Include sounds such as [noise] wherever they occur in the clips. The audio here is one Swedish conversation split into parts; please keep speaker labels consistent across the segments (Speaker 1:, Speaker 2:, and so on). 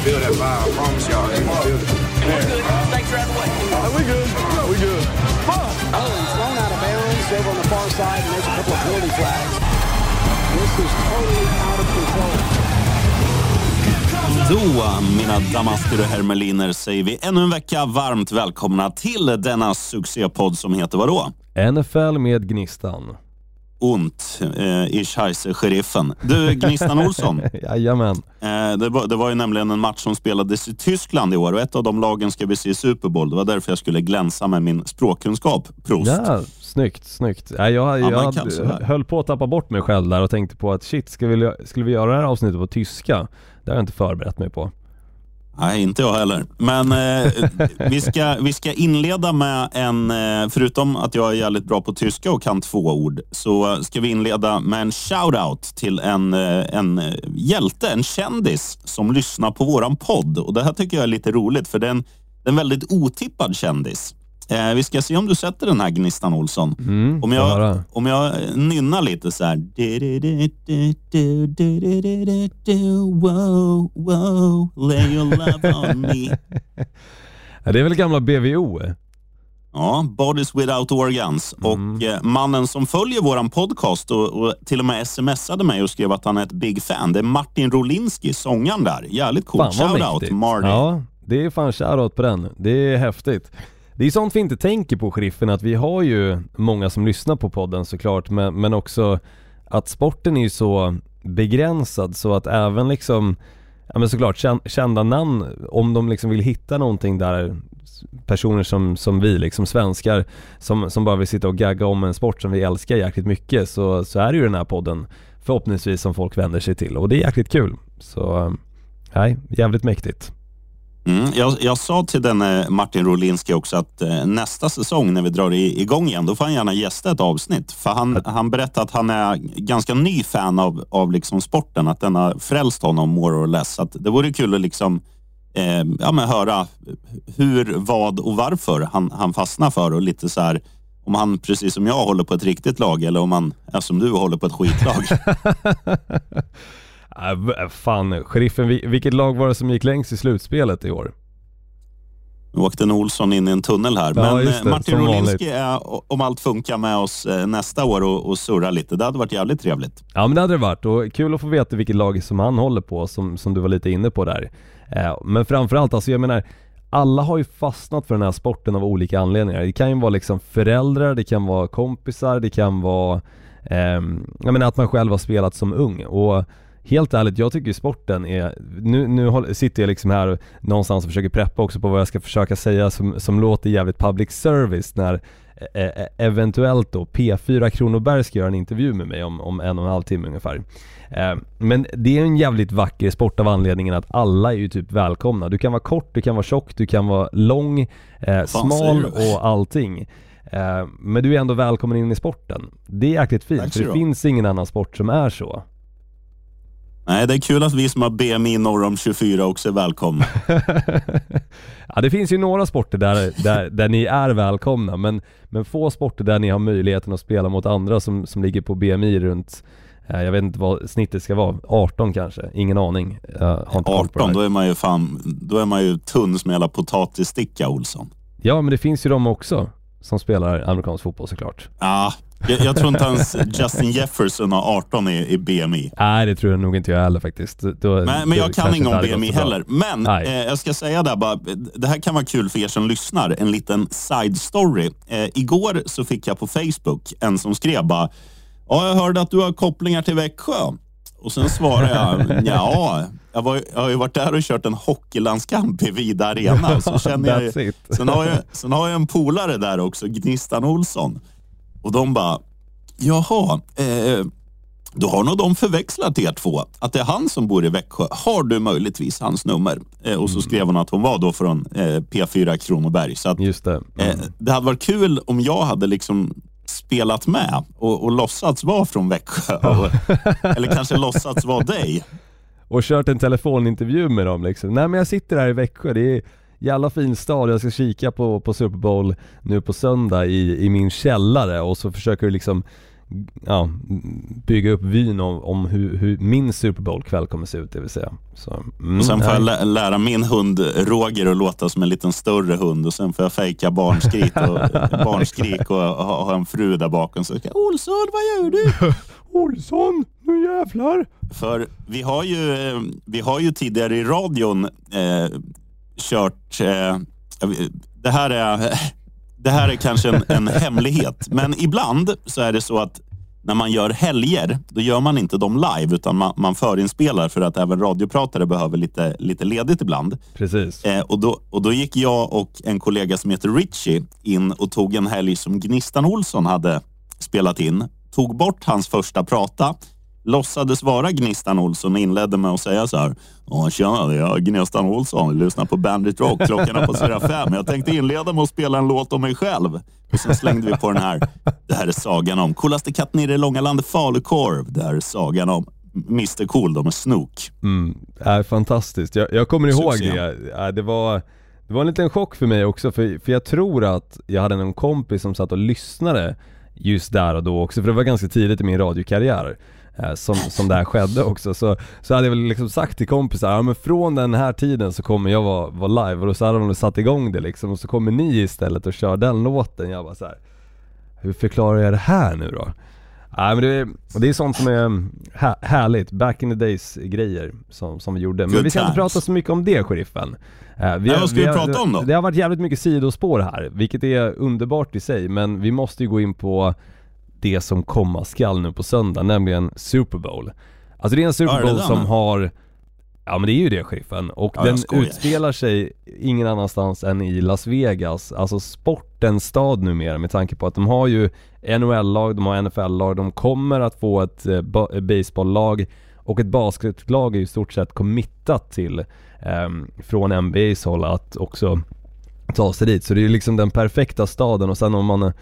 Speaker 1: gonna feel that vibe. I promise y'all, they gonna feel it.
Speaker 2: Thanks for having way.
Speaker 3: we good. We good.
Speaker 4: Oh, he's thrown out of bounds over on the far side, and there's a couple of penalty flags. This is totally out of control.
Speaker 5: Då, mina damasker och hermeliner, säger vi ännu en vecka varmt välkomna till denna succépodd som heter vadå?
Speaker 6: NFL med Gnistan.
Speaker 5: Ont eh, i Scheisse-sheriffen. Du, Gnistan Olsson. [laughs]
Speaker 6: Jajamän.
Speaker 5: Eh, det, var, det var ju nämligen en match som spelades i Tyskland i år och ett av de lagen ska vi se i Super Bowl. Det var därför jag skulle glänsa med min språkkunskap. Prost!
Speaker 6: Ja, snyggt, snyggt. Ja, jag jag
Speaker 5: man kan
Speaker 6: hade- höll på att tappa bort mig själv där och tänkte på att shit, ska vi, skulle vi göra det här avsnittet på tyska? Det har jag inte förberett mig på.
Speaker 5: Nej, inte jag heller. Men eh, vi, ska, vi ska inleda med en, eh, förutom att jag är jävligt bra på tyska och kan två ord, så ska vi inleda med en shout-out till en, eh, en eh, hjälte, en kändis som lyssnar på våran podd. Och Det här tycker jag är lite roligt, för det är en, det är en väldigt otippad kändis. Eh, vi ska se om du sätter den här Gnistan Olsson.
Speaker 6: Mm,
Speaker 5: Om jag, om jag nynnar lite så här. Wow, wow, lay your love on me. [laughs]
Speaker 6: Ja, det är väl gamla BVO?
Speaker 5: Ja, Bodies Without Organs. Och eh, mannen som följer våran podcast och, och till och med smsade mig och skrev att han är ett big fan. Det är Martin Rolinski, sångaren där. Jävligt coolt. Shoutout. Marty.
Speaker 6: Ja, det är fan shoutout på den. Det är häftigt. Det är sånt vi inte tänker på sheriffen, att vi har ju många som lyssnar på podden såklart, men, men också att sporten är ju så begränsad så att även liksom, ja men såklart kända namn, om de liksom vill hitta någonting där personer som, som vi, liksom svenskar, som, som bara vill sitta och gagga om en sport som vi älskar jäkligt mycket, så, så är det ju den här podden förhoppningsvis som folk vänder sig till och det är jäkligt kul. Så, nej, jävligt mäktigt.
Speaker 5: Mm, jag, jag sa till denne Martin Rolinski också att eh, nästa säsong när vi drar i, igång igen, då får han gärna gästa ett avsnitt. För han, han berättade att han är ganska ny fan av, av liksom sporten, att den har frälst honom more or less. Så att det vore kul att liksom, eh, ja, men höra hur, vad och varför han, han fastnar för och lite så här om han precis som jag håller på ett riktigt lag eller om han är som du håller på ett skitlag. [laughs] [laughs]
Speaker 6: Äh, v- fan, sheriffen, vi- vilket lag var det som gick längst i slutspelet i år?
Speaker 5: Nu åkte en Olsson in i en tunnel här.
Speaker 6: Ja,
Speaker 5: Men eh,
Speaker 6: det,
Speaker 5: Martin Rolinski är, om allt funkar med oss eh, nästa år och, och surra lite. Det hade varit jävligt trevligt.
Speaker 6: Ja men det hade det varit och kul att få veta vilket lag som han håller på som, som du var lite inne på där. Eh, men framförallt, alltså jag menar alla har ju fastnat för den här sporten av olika anledningar. Det kan ju vara liksom föräldrar, det kan vara kompisar, det kan vara ehm, jag menar att man själv har spelat som ung och Helt ärligt, jag tycker sporten är, nu, nu sitter jag liksom här någonstans och försöker preppa också på vad jag ska försöka säga som, som låter jävligt public service när eh, eh, eventuellt då P4 Kronoberg ska göra en intervju med mig om, om en och en halv timme ungefär. Eh, men det är en jävligt vacker sport av anledningen att alla är ju typ välkomna. Du kan vara kort, du kan vara tjock, du kan vara lång, eh, smal och allting. Eh, men du är ändå välkommen in i sporten. Det är jäkligt fint,
Speaker 5: Tack
Speaker 6: för det finns ingen annan sport som är så.
Speaker 5: Nej, det är kul att vi som har BMI norr om 24 också är välkomna. [laughs]
Speaker 6: ja, det finns ju några sporter där, där, där ni är välkomna, men, men få sporter där ni har möjligheten att spela mot andra som, som ligger på BMI runt, eh, jag vet inte vad snittet ska vara, 18 kanske? Ingen aning. Jag har inte koll på det
Speaker 5: 18,
Speaker 6: här.
Speaker 5: då är man ju fan, då är man ju tunn som hela potatissticka, Olsson.
Speaker 6: Ja, men det finns ju de också som spelar amerikansk fotboll såklart.
Speaker 5: Ja, jag, jag tror inte ens Justin Jefferson har 18 i, i BMI.
Speaker 6: Nej, det tror jag nog inte jag heller faktiskt. Då,
Speaker 5: Men, men jag kan inget om BMI heller. Men eh, jag ska säga där bara, det här kan vara kul för er som lyssnar. En liten side story. Eh, igår så fick jag på Facebook en som skrev bara, ja jag hörde att du har kopplingar till Växjö. Och sen svarade jag, [laughs] ja, jag, var, jag har ju varit där och kört en hockeylandskamp i Vida Arena. Så känner jag, ju- [laughs] sen, har jag, sen har jag en polare där också, Gnistan Olsson. Och de bara, jaha, eh, då har nog de förväxlat er två. Att det är han som bor i Växjö. Har du möjligtvis hans nummer? Eh, och så skrev hon att hon var då från eh, P4 Kronoberg. Så att,
Speaker 6: Just det.
Speaker 5: eh, det hade varit kul om jag hade liksom spelat med och, och låtsats vara från Växjö. [laughs] Och, eller kanske låtsats vara dig.
Speaker 6: och kört en telefonintervju med dem liksom. Nej men jag sitter här i Växjö, det är jävla fin stad, jag ska kika på, på Super Bowl nu på söndag i, i min källare och så försöker du liksom ja, bygga upp vyn om, om hur, hur min Super Bowl-kväll kommer se ut, det vill säga. Så, mm,
Speaker 5: Och sen får jag lä- lära min hund Roger att låta som en liten större hund och sen får jag fejka barnskrik och, [laughs] barnskrik och ha, ha en fru där bakom. Så jag, Olsson, vad gör du? [laughs]
Speaker 6: Olsson, nu jävlar!
Speaker 5: För vi har ju, eh, vi har ju tidigare i radion eh, kört... Eh, det, här är, [laughs] det här är kanske en, en hemlighet, men ibland så är det så att när man gör helger, då gör man inte dem live utan man, man förinspelar för att även radiopratare behöver lite, lite ledigt ibland.
Speaker 6: Precis.
Speaker 5: Eh, och, då, och då gick jag och en kollega som heter Richie in och tog en helg som Gnistan Olsson hade spelat in. Tog bort hans första prata, låtsades vara Gnistan Olsson och inledde med att säga så här. "Ja, Tjena, jag är Gnistan Olsson. Lyssnar på Bandit Rock. Klockan är passerat fem. Jag tänkte inleda med att spela en låt om mig själv. Och sen slängde vi på den här. Det här är sagan om coolaste katten i det långa landet Falukorv. Det här är sagan om Mr Cool, de är Snook.
Speaker 6: Mm, är fantastiskt. Jag, jag kommer ihåg
Speaker 5: Succé.
Speaker 6: det. Det, var, det var en liten chock för mig också, för, för jag tror att jag hade en kompis som satt och lyssnade just där och då också, för det var ganska tidigt i min radiokarriär. Eh, Som, som det här skedde också, så, så hade jag väl liksom sagt till kompisar, ja men från den här tiden så kommer jag vara, vara live och då så hade de satt igång det liksom och så kommer ni istället och kör den låten. Jag bara så här. hur förklarar jag det här nu då? Nej men det är, det är sånt som är här, härligt, back in the days grejer som, som vi gjorde. Men
Speaker 5: Good
Speaker 6: vi ska inte
Speaker 5: times.
Speaker 6: prata så mycket om det sheriffen. Eh,
Speaker 5: Nej, vad ska vi
Speaker 6: har-
Speaker 5: prata om då?
Speaker 6: Det har varit jävligt mycket sidospår här, vilket är underbart i sig, men vi måste ju gå in på det som komma skall nu på söndag, nämligen Super Bowl. Alltså det är en Super Bowl som har Ja men det är ju det sheriffen, och
Speaker 5: Ja,
Speaker 6: den utspelar sig ingen annanstans än i Las Vegas, alltså sportens stad numera med tanke på att de har ju NHL-lag, de har NFL-lag, de kommer att få ett eh, eh, baseball-lag och ett basketlag är ju i stort sett committat till ehm, från NBA's håll att också ta sig dit. Så det är ju liksom den perfekta staden och sen om man eh,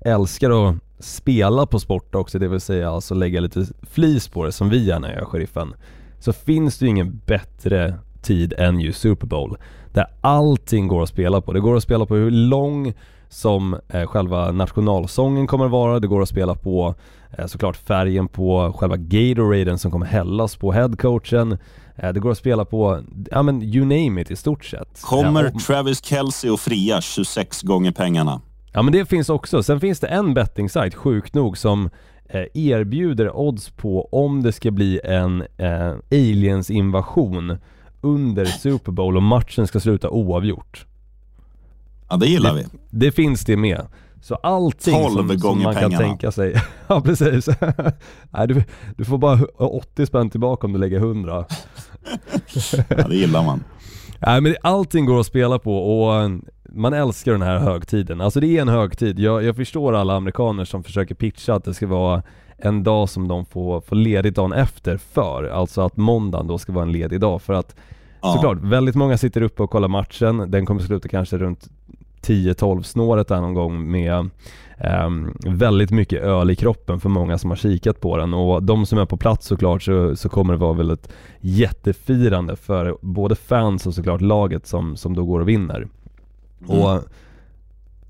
Speaker 6: älskar att spela på sport också, det vill säga alltså lägga lite flis på det som vi gärna gör, sheriffen. Så finns det ju ingen bättre tid än ju Super Bowl. Där allting går att spela på. Det går att spela på hur lång som eh, själva nationalsången kommer att vara. Det går att spela på eh, såklart färgen på själva Gatoraden som kommer hällas på headcoachen. Eh, det går att spela på, ja men you name it i stort sett.
Speaker 5: Kommer Travis Kelce och fria 26 gånger pengarna?
Speaker 6: Ja men det finns också. Sen finns det en betting-sajt, sjukt nog, som eh, erbjuder odds på om det ska bli en eh, aliens-invasion under Super Bowl och matchen ska sluta oavgjort.
Speaker 5: Ja, det gillar vi.
Speaker 6: Det finns det med. Så allting
Speaker 5: 12
Speaker 6: som, som
Speaker 5: gånger
Speaker 6: man kan
Speaker 5: pengarna.
Speaker 6: tänka sig. [laughs] ja precis. [laughs] Nej, du, du får bara 80 spänn tillbaka om du lägger 100. [laughs]
Speaker 5: Ja, det gillar man.
Speaker 6: Nej men allting går att spela på och man älskar den här högtiden. Alltså det är en högtid. Jag, jag förstår alla amerikaner som försöker pitcha att det ska vara en dag som de får, får ledigt dagen efter för. Alltså att måndagen då ska vara en ledig dag för att
Speaker 5: Ja.
Speaker 6: såklart, väldigt många sitter uppe och kollar matchen. Den kommer sluta kanske runt 10-12 snåret där någon gång med ehm, väldigt mycket öl i kroppen för många som har kikat på den och de som är på plats såklart så, så kommer det vara väl ett jättefirande för både fans och såklart laget som, som då går och vinner. Och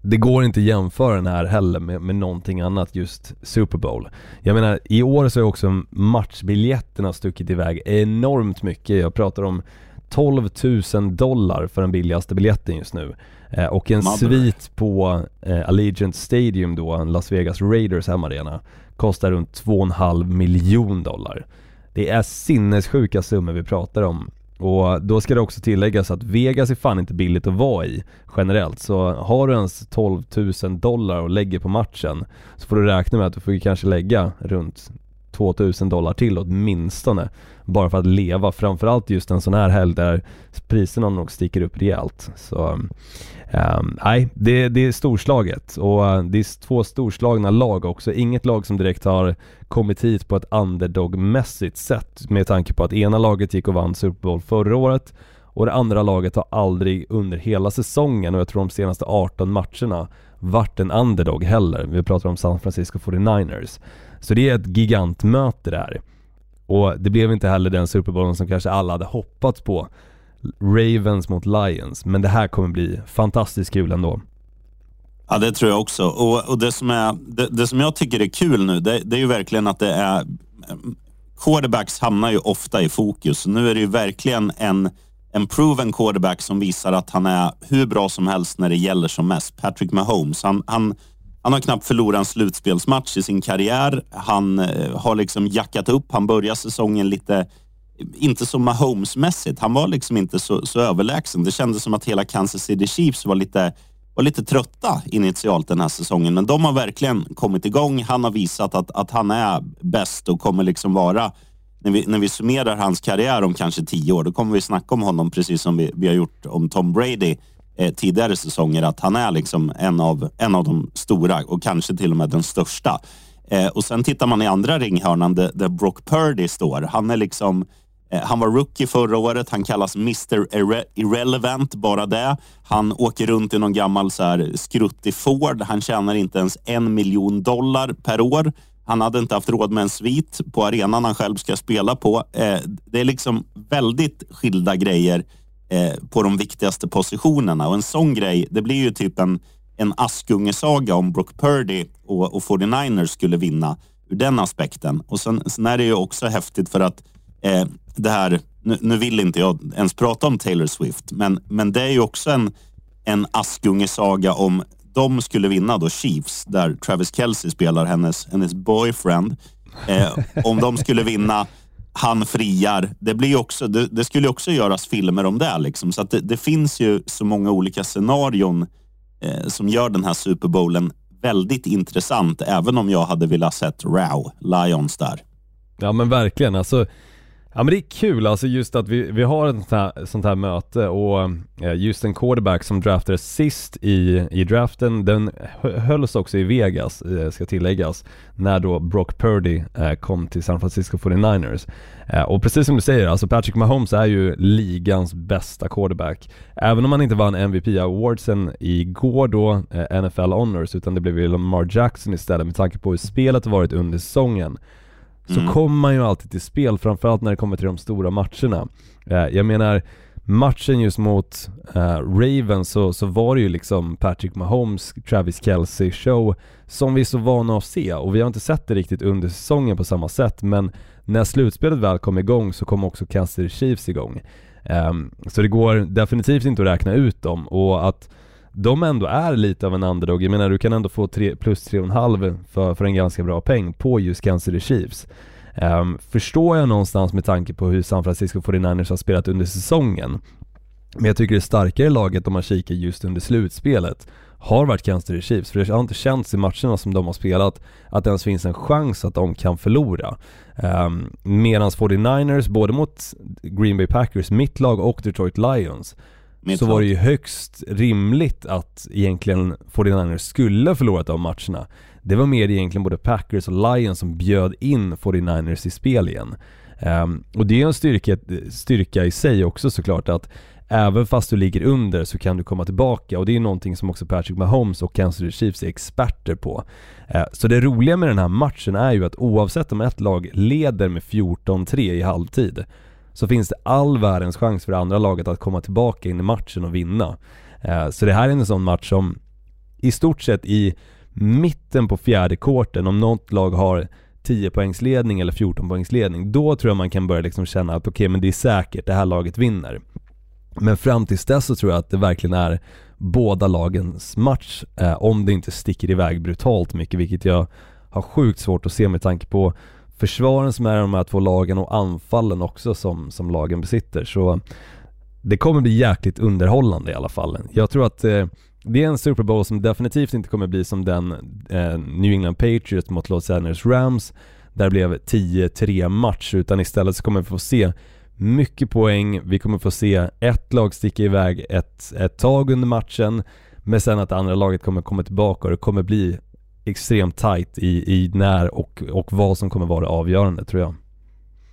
Speaker 6: det går inte att jämföra den här heller med, med någonting annat just Super Bowl. Jag menar, i år så är också matchbiljetterna stuckit iväg enormt mycket. Jag pratar om 12 000 dollar för den billigaste biljetten just nu. Eh, och en
Speaker 5: Mother.
Speaker 6: svit på eh, Allegiant Stadium då, en Las Vegas Raiders hemmaarena, kostar runt 2,5 miljon dollar. Det är sinnessjuka summor vi pratar om. Och då ska det också tilläggas att Vegas är fan inte billigt att vara i generellt. Så har du ens 12 000 dollar och lägger på matchen så får du räkna med att du får ju kanske lägga runt 2000 dollar till åtminstone. Bara för att leva, framförallt just en sån här helg där priserna nog sticker upp rejält. Så nej, nej, det, det är storslaget och eh, det är två storslagna lag också. Inget lag som direkt har kommit hit på ett underdog-mässigt sätt med tanke på att ena laget gick och vann Super Bowl förra året och det andra laget har aldrig under hela säsongen och jag tror de senaste 18 matcherna varit en underdog heller. Vi pratar om San Francisco 49ers. Så det är ett gigantmöte där. Och det blev inte heller den Super Bowl som kanske alla hade hoppats på. Ravens mot Lions, men det här kommer bli fantastiskt kul ändå.
Speaker 5: Ja, det tror jag också. Och, och det, som är, det, det, som jag tycker är kul nu, det, det är ju verkligen att det är... Quarterbacks hamnar ju ofta i fokus. Nu är det ju verkligen en, en proven quarterback som visar att han är hur bra som helst när det gäller som mest. Patrick Mahomes. Han, han, han har knappt förlorat en slutspelsmatch i sin karriär. Han eh, har liksom jackat upp. Han börjar säsongen lite inte så Mahomes-mässigt. Han var liksom inte så, så överlägsen. Det kändes som att hela Kansas City Chiefs var lite, var lite trötta initialt den här säsongen. Men de har verkligen kommit igång. Han har visat att, att han är bäst och kommer liksom vara när vi, när vi summerar hans karriär om kanske tio år, då kommer vi snacka om honom precis som vi, vi har gjort om Tom Brady eh, tidigare säsonger. Att han är liksom en av, en av de stora och kanske till och med den största. Eh, och sen tittar man i andra ringhörnan där, där Brock Purdy står. Han är liksom eh, han var rookie förra året. Han kallas Mr Irre Irrelevant, bara det. Han åker runt i någon gammal så här skruttig Ford. Han tjänar inte ens en miljon dollar per år. Han hade inte haft råd med en svit på arenan han själv ska spela på. Eh, det är liksom väldigt skilda grejer eh, på de viktigaste positionerna och en sån grej, det blir ju typ en, en Askungesaga om Brock Purdy och, och 49ers skulle vinna ur den aspekten. Och sen, sen är det ju också häftigt för att eh, det här, nu, nu, vill inte jag ens prata om Taylor Swift, men, men det är ju också en, en Askungesaga om de skulle vinna då Chiefs, där Travis Kelce spelar hennes, hennes boyfriend. Eh, om de skulle vinna, han friar. Det, blir också, det, det skulle också göras filmer om det. Liksom. Så det, det, finns ju så många olika scenarion eh, som gör den här Super Bowlen väldigt intressant, även om jag hade velat sett Row, Lions där.
Speaker 6: Ja men verkligen, alltså Ja men det är kul alltså just att vi, vi har ett sånt här, sånt här möte och eh, just en quarterback som draftades sist i, i draften, den hölls också i Vegas, eh, ska tilläggas, när då Brock Purdy eh, kom till San Francisco 49ers. Och precis som du säger, alltså Patrick Mahomes är ju ligans bästa quarterback. Även om han inte vann MVP-awardsen igår då, NFL Honors, utan det blev ju Lamar Jackson istället med tanke på hur spelet har varit under säsongen så mm. kommer man ju alltid till spel, framförallt när det kommer till de stora matcherna. Eh, jag menar, matchen just mot eh, Ravens så, så var det ju liksom Patrick Mahomes, Travis Kelce show som vi är så vana att se och vi har inte sett det riktigt under säsongen på samma sätt men när slutspelet väl kom igång så kom också Kansas Chiefs igång. Um, så det går definitivt inte att räkna ut dem och att de ändå är lite av en underdog. Jag menar du kan ändå få tre, plus 3,5 för, för en ganska bra peng på just Kansas City Chiefs. Um, förstår jag någonstans med tanke på hur San Francisco 49ers har spelat under säsongen. Men jag tycker det starkare laget om man kikar just under slutspelet har varit Kansas City Chiefs, för det har inte känts i matcherna som de har spelat att det ens finns en chans att de kan förlora. Ehm, um, Medan 49ers, både mot Green Bay Packers, mitt lag och Detroit Lions, så var det ju högst rimligt att egentligen 49ers skulle ha förlorat de matcherna. Det var mer egentligen både Packers och Lions som bjöd in 49ers i spel igen. Um, och det är en styrka, styrka i sig också såklart att även fast du ligger under så kan du komma tillbaka och det är någonting som också Patrick Mahomes och Kansas City Chiefs är experter på. Uh, så det roliga med den här matchen är ju att oavsett om ett lag leder med 14-3 i halvtid så finns det all världens chans för det andra laget att komma tillbaka in i matchen och vinna. Eh, så det här är en sån match som i stort sett i mitten på fjärde korten, om något lag har 10 poängsledning eller 14 poängsledning, då tror jag man kan börja liksom känna att okej, okay, men det är säkert, det här laget vinner. Men fram tills dess så tror jag att det verkligen är båda lagens match, eh, om det inte sticker iväg brutalt mycket, vilket jag har sjukt svårt att se med tanke på försvaren som är de här två lagen och anfallen också som, som lagen besitter. Så det kommer bli jäkligt underhållande i alla fall. Jag tror att eh, det är en Super Bowl som definitivt inte kommer bli som den eh, New England Patriots mot Los Angeles Rams där det blev 10-3 match utan istället så kommer vi få se mycket poäng, vi kommer få se ett lag sticka iväg ett, ett tag under matchen men sen att andra laget kommer komma tillbaka och det kommer bli extremt tight i, i när och, och vad som kommer vara avgörande tror jag.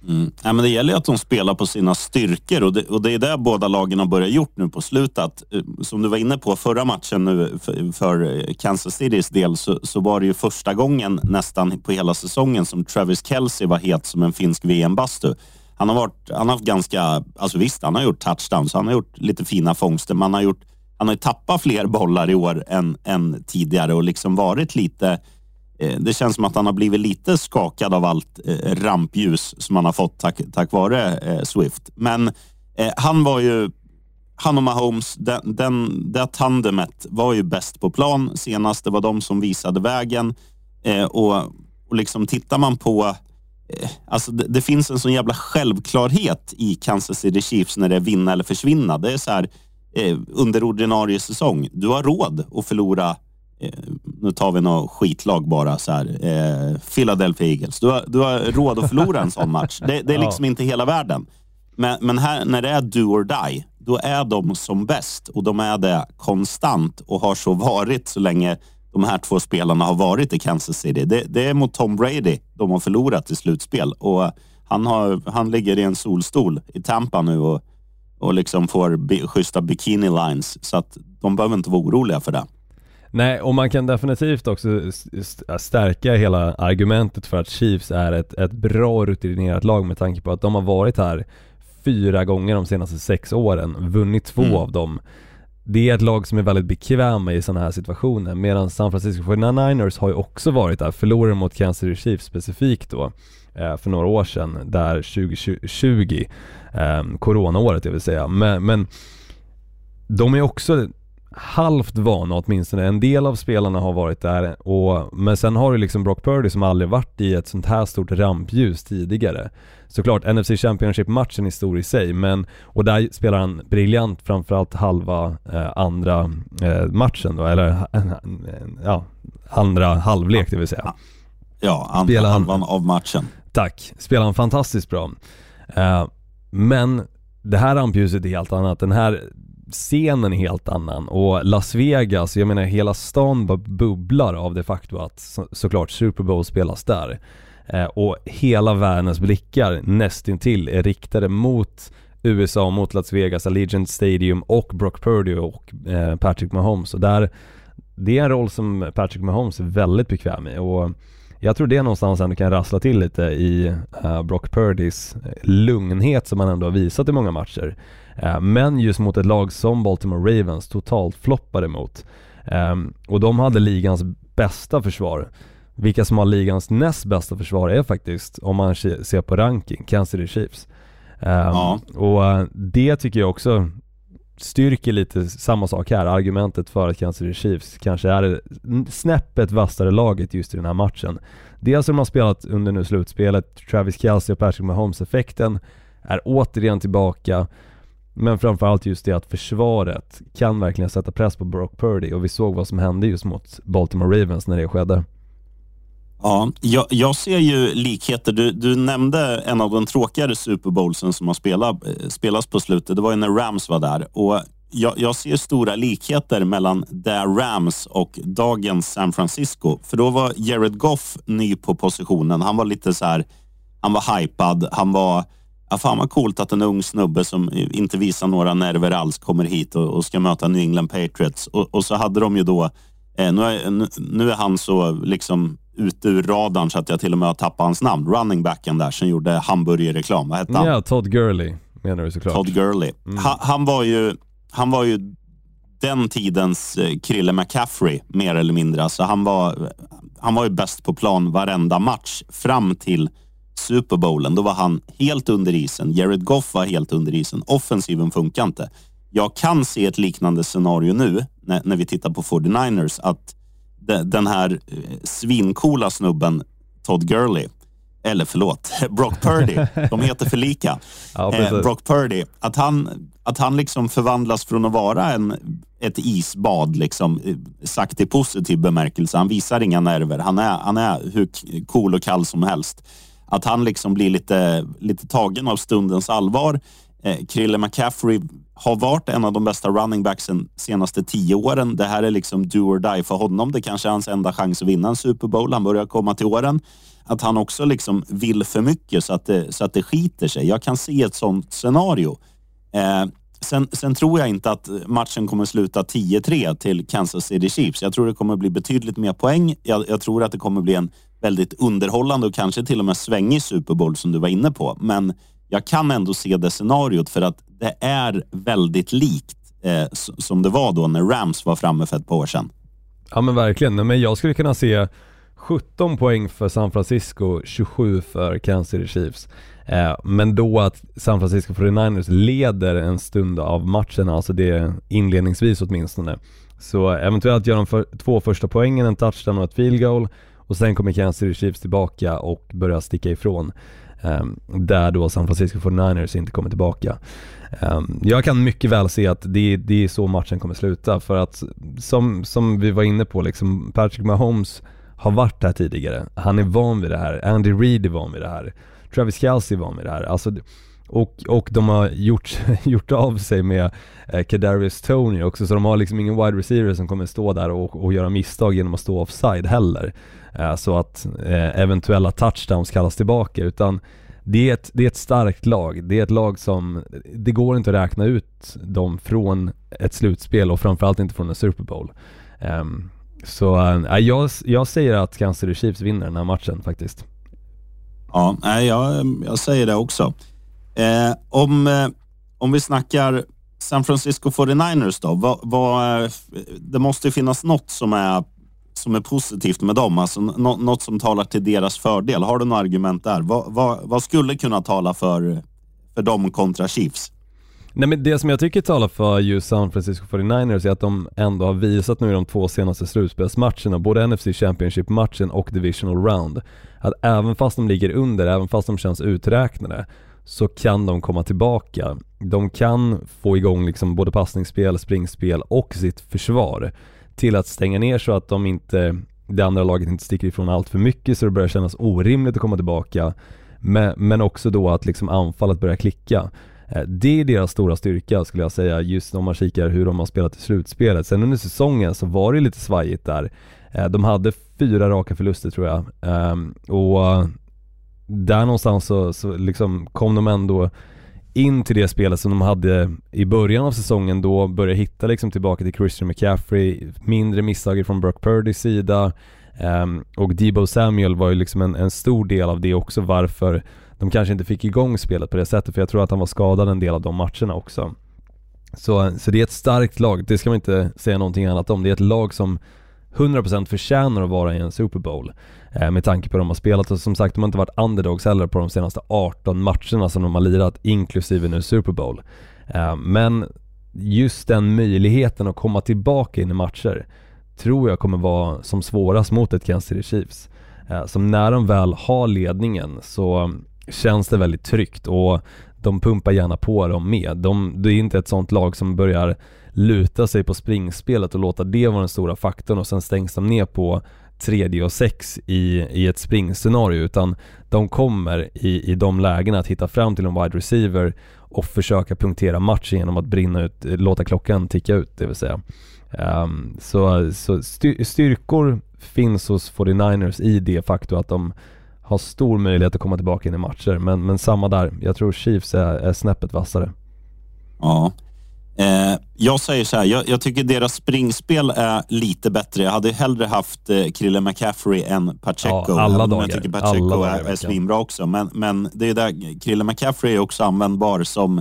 Speaker 5: Mm. Ja, men det gäller ju att de spelar på sina styrkor och det, och det är det båda lagen har börjat gjort nu på slutet. Eh, som du var inne på förra matchen nu för, för eh, Kansas Citys del så, så, var det ju första gången nästan på hela säsongen som Travis Kelce var het som en finsk VM-bastu. Han har, varit, han har haft ganska, alltså visst han har gjort touchdowns, han har gjort lite fina fångster, men han har gjort han har ju tappat fler bollar i år än, än tidigare och liksom varit lite eh, det känns som att han har blivit lite skakad av allt eh, rampljus som han har fått tack, tack vare eh, Swift. Men eh, han var ju han och Mahomes, den, den, det tandemet var ju bäst på plan senast. Det var de som visade vägen. Eh, och, och liksom tittar man på... Eh, alltså det, det, finns en sån jävla självklarhet i Kansas City Chiefs när det är vinna eller försvinna. Det är så här, under ordinarie säsong, du har råd att förlora eh, nu tar vi något skitlag bara, så här, eh, Philadelphia Eagles. Du har, du har råd att förlora en sån match. Det, det är liksom ja. inte hela världen. Men, men här, när det är do or die, då är de som bäst och de är det konstant och har så varit så länge de här två spelarna har varit i Kansas City. Det, det är mot Tom Brady de har förlorat i slutspel och han, har, han ligger i en solstol i Tampa nu och, och liksom får bi, schyssta bikini lines så att de behöver inte vara oroliga för det.
Speaker 6: Nej, och man kan definitivt också stärka hela argumentet för att Chiefs är ett, ett bra rutinerat lag med tanke på att de har varit här fyra gånger de senaste sex åren, vunnit två mm. av dem. Det är ett lag som är väldigt bekväma i sådana här situationer medan San Francisco 49ers har ju också varit där, förlorade mot Kansas City Chiefs specifikt då eh, för några år sedan, där 2020, eh, coronaåret jag vill säga. Men, men de är också halvt vana åtminstone. En del av spelarna har varit där och, men sen har du liksom Brock Purdy som aldrig varit i ett sånt här stort rampljus tidigare. Såklart, NFC Championship-matchen är stor i sig, men och där spelar han briljant framförallt halva eh, andra eh, matchen då, eller [laughs] ja, andra halvlek det vill säga.
Speaker 5: Ja, andra halvan av matchen.
Speaker 6: Tack, spelar han fantastiskt bra. Eh, men det här rampljuset är helt annat. Den här scenen är helt annan och Las Vegas, jag menar hela stan bubblar av det faktum att så, såklart Super Bowl spelas där. Eh, och hela världens blickar nästintill är riktade mot USA, mot Las Vegas, Allegiant Stadium och Brock Purdy och eh, Patrick Mahomes. Och där, det är en roll som Patrick Mahomes är väldigt bekväm i och jag tror det är någonstans ändå kan rassla till lite i uh, Brock Purdys lugnhet som han ändå har visat i många matcher. Uh, men just mot ett lag som Baltimore Ravens totalt floppade mot. Um, och de hade ligans bästa försvar. Vilka som har ligans näst bästa försvar är faktiskt, om man ser på ranking, Kansas City Chiefs. Um, ja. Och uh, det tycker jag också styrker lite samma sak här, argumentet för att Kansas City Chiefs kanske är det snäppet vassare laget just i den här matchen. Dels har man spelat under nu slutspelet, Travis Kelce och Patrick Mahomes-effekten är återigen tillbaka. Men framförallt just det att försvaret kan verkligen sätta press på Brock Purdy och vi såg vad som hände just mot Baltimore Ravens när det skedde.
Speaker 5: Ja, jag, jag, ser ju likheter. Du, du, nämnde en av de tråkigare Super Bowlsen som har spelat, eh, spelats på slutet. Det var ju när Rams var där. Och jag, jag ser stora likheter mellan där Rams och dagens San Francisco. För då var Jared Goff ny på positionen. Han var lite så här, han var hypad. Han var, ja fan vad coolt att en ung snubbe som inte visar några nerver alls kommer hit och, och ska möta New England Patriots. Och, och så hade de ju då, eh, nu, är, nu är han så liksom ute ur radarn så att jag till och med har tappat hans namn. Running backen där som gjorde hamburgerreklam. Vad hette han?
Speaker 6: Ja, Todd Gurley menar du såklart.
Speaker 5: Todd Gurley. Mm. Han, han, var ju, han var ju den tidens eh, Krille McCaffrey mer eller mindre. Alltså han, var, han var ju bäst på plan varenda match fram till Super Bowlen. Då var han helt under isen. Jared Goff var helt under isen. Offensiven funkar inte. Jag kan se ett liknande scenario nu när, när vi tittar på 49ers. att den här eh, svinkola snubben Todd Gurley, eller förlåt, [laughs] Brock Purdy, de heter för lika. [laughs] Ja, eh, Brock Purdy, att han, att han liksom förvandlas från att vara en, ett isbad, liksom, eh, sagt i positiv bemärkelse. Han visar inga nerver. Han är, han är hur cool och kall som helst. Att han liksom blir lite, lite tagen av stundens allvar. Eh, Krille McCaffrey har varit en av de bästa running backsen senaste tio åren. Det här är liksom do or die för honom. Det kanske är hans enda chans att vinna en Super Bowl. Han börjar komma till åren. Att han också liksom vill för mycket så att det, så att det skiter sig. Jag kan se ett sånt scenario. Eh, sen, sen tror jag inte att matchen kommer sluta 10-3 till Kansas City Chiefs. Jag tror det kommer bli betydligt mer poäng. Jag, jag tror att det kommer bli en väldigt underhållande och kanske till och med svängig Super Bowl som du var inne på. Men jag kan ändå se det scenariot för att det är väldigt likt eh, som det var då när Rams var framme för ett par år sedan.
Speaker 6: Ja men verkligen, men jag skulle kunna se 17 poäng för San Francisco, 27 för Kansas City Chiefs. Eh, men då att San Francisco 49ers leder en stund av matchen, alltså det inledningsvis åtminstone. Så eventuellt gör de för, två första poängen, en touchdown och ett field goal och sen kommer Kansas City Chiefs tillbaka och börjar sticka ifrån. Ehm, där då San Francisco 49ers inte kommer tillbaka. Ehm, jag kan mycket väl se att det, det är så matchen kommer sluta för att som, som vi var inne på liksom, Patrick Mahomes har varit här tidigare. Han är van vid det här. Andy Reid är van vid det här. Travis Kelce är van vid det här. Alltså, och, och de har gjort, [laughs] gjort av sig med eh, Kadarius Tony också, så de har liksom ingen wide receiver som kommer stå där och, och göra misstag genom att stå offside heller. Eh, så att eh, eventuella touchdowns kallas tillbaka, utan det är, ett, det är ett starkt lag. Det är ett lag som, det går inte att räkna ut dem från ett slutspel och framförallt inte från en Super Bowl. Um, så äh, jag, jag säger att Kansas City Chiefs vinner den här matchen faktiskt.
Speaker 5: Ja, jag, jag säger det också. Eh, om, eh, om vi snackar San Francisco 49ers då. Vad, vad, det måste finnas något som är, som är positivt med dem, alltså något som talar till deras fördel. Har du några argument där? Vad, vad, vad skulle kunna tala för, för dem kontra Chiefs?
Speaker 6: Nej men det som jag tycker talar för just San Francisco 49ers är att de ändå har visat nu i de två senaste slutspelsmatcherna, både NFC Championship-matchen och Divisional Round, att även fast de ligger under, även fast de känns uträknade, så kan de komma tillbaka. De kan få igång liksom både passningsspel, springspel och sitt försvar till att stänga ner så att de inte, det andra laget inte sticker ifrån allt för mycket så det börjar kännas orimligt att komma tillbaka. Men, men också då att liksom anfallet börjar klicka. Eh, det är deras stora styrka skulle jag säga, just om man kikar hur de har spelat i slutspelet. Sen under säsongen så var det lite svajigt där. Eh, de hade fyra raka förluster tror jag. Ehm, och där någonstans så, så liksom kom de ändå in till det spelet som de hade i början av säsongen då, började hitta liksom tillbaka till Christian McCaffrey, mindre misstag från Brock Purdys sida um, och Debo Samuel var ju liksom en, en, stor del av det också varför de kanske inte fick igång spelet på det sättet för jag tror att han var skadad en del av de matcherna också. Så, så det är ett starkt lag, det ska man inte säga någonting annat om. Det är ett lag som 100% förtjänar att vara i en Super Bowl Eh, med tanke på hur de har spelat och som sagt de har inte varit underdogs heller på de senaste 18 matcherna som de har lirat inklusive nu Super Bowl. Eh, men just den möjligheten att komma tillbaka in i matcher tror jag kommer vara som svårast mot ett Kansas City Chiefs. Eh, som när de väl har ledningen så känns det väldigt tryggt och de pumpar gärna på dem med. De, det är inte ett sånt lag som börjar luta sig på springspelet och låta det vara den stora faktorn och sen stängs de ner på tredje och sex i, i ett springscenario utan de kommer i, i de lägena att hitta fram till en wide receiver och försöka punktera matchen genom att brinna ut, eh, låta klockan ticka ut det vill säga. Um, så så styrkor finns hos 49ers i det faktum att de har stor möjlighet att komma tillbaka in i matcher men, men samma där, jag tror Chiefs är, är snäppet vassare.
Speaker 5: Ja, Eh, jag säger så här, jag, jag, tycker deras springspel är lite bättre. Jag hade hellre haft eh, Krille McCaffrey än Pacheco.
Speaker 6: Ja, alla dagar.
Speaker 5: Jag tycker Pacheco är, är svinbra också. Men, men det är där, Krille McCaffrey är också användbar som,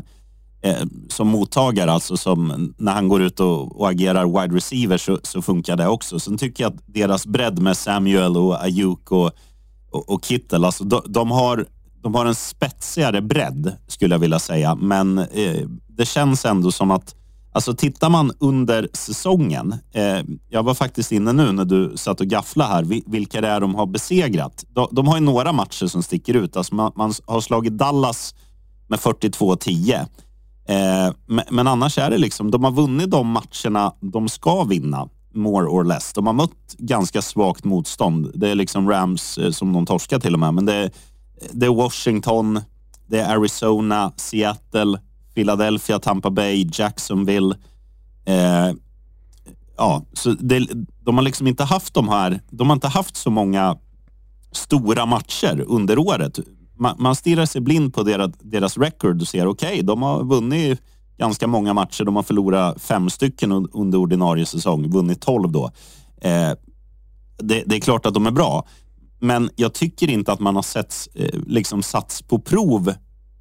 Speaker 5: eh, som mottagare. Alltså som när han går ut och, och agerar wide receiver så, så, funkar det också. Sen tycker jag att deras bredd med Samuel och Ayuk och, och, och Kittel, alltså de, de har de har en spetsigare bredd skulle jag vilja säga, men eh, det känns ändå som att Alltså tittar man under säsongen, eh, jag var faktiskt inne nu när du satt och gafflade här, vilka det är de har besegrat. De, de har ju några matcher som sticker ut. Alltså man, man har slagit Dallas med 42-10. Eh, men, men, annars är det liksom, de har vunnit de matcherna de ska vinna, more or less. De har mött ganska svagt motstånd. Det är liksom Rams eh, som de torskar till och med, men det är, det är Washington, det är Arizona, Seattle, Philadelphia, Tampa Bay, Jacksonville. Eh, ja, så det, de har liksom inte haft de här, de har inte haft så många stora matcher under året. Man, man stirrar sig blind på deras, deras record och ser okej, okay, de har vunnit ganska många matcher. De har förlorat fem stycken under ordinarie säsong, vunnit tolv då. Eh, det, det, är klart att de är bra, men jag tycker inte att man har sett, eh, liksom satts på prov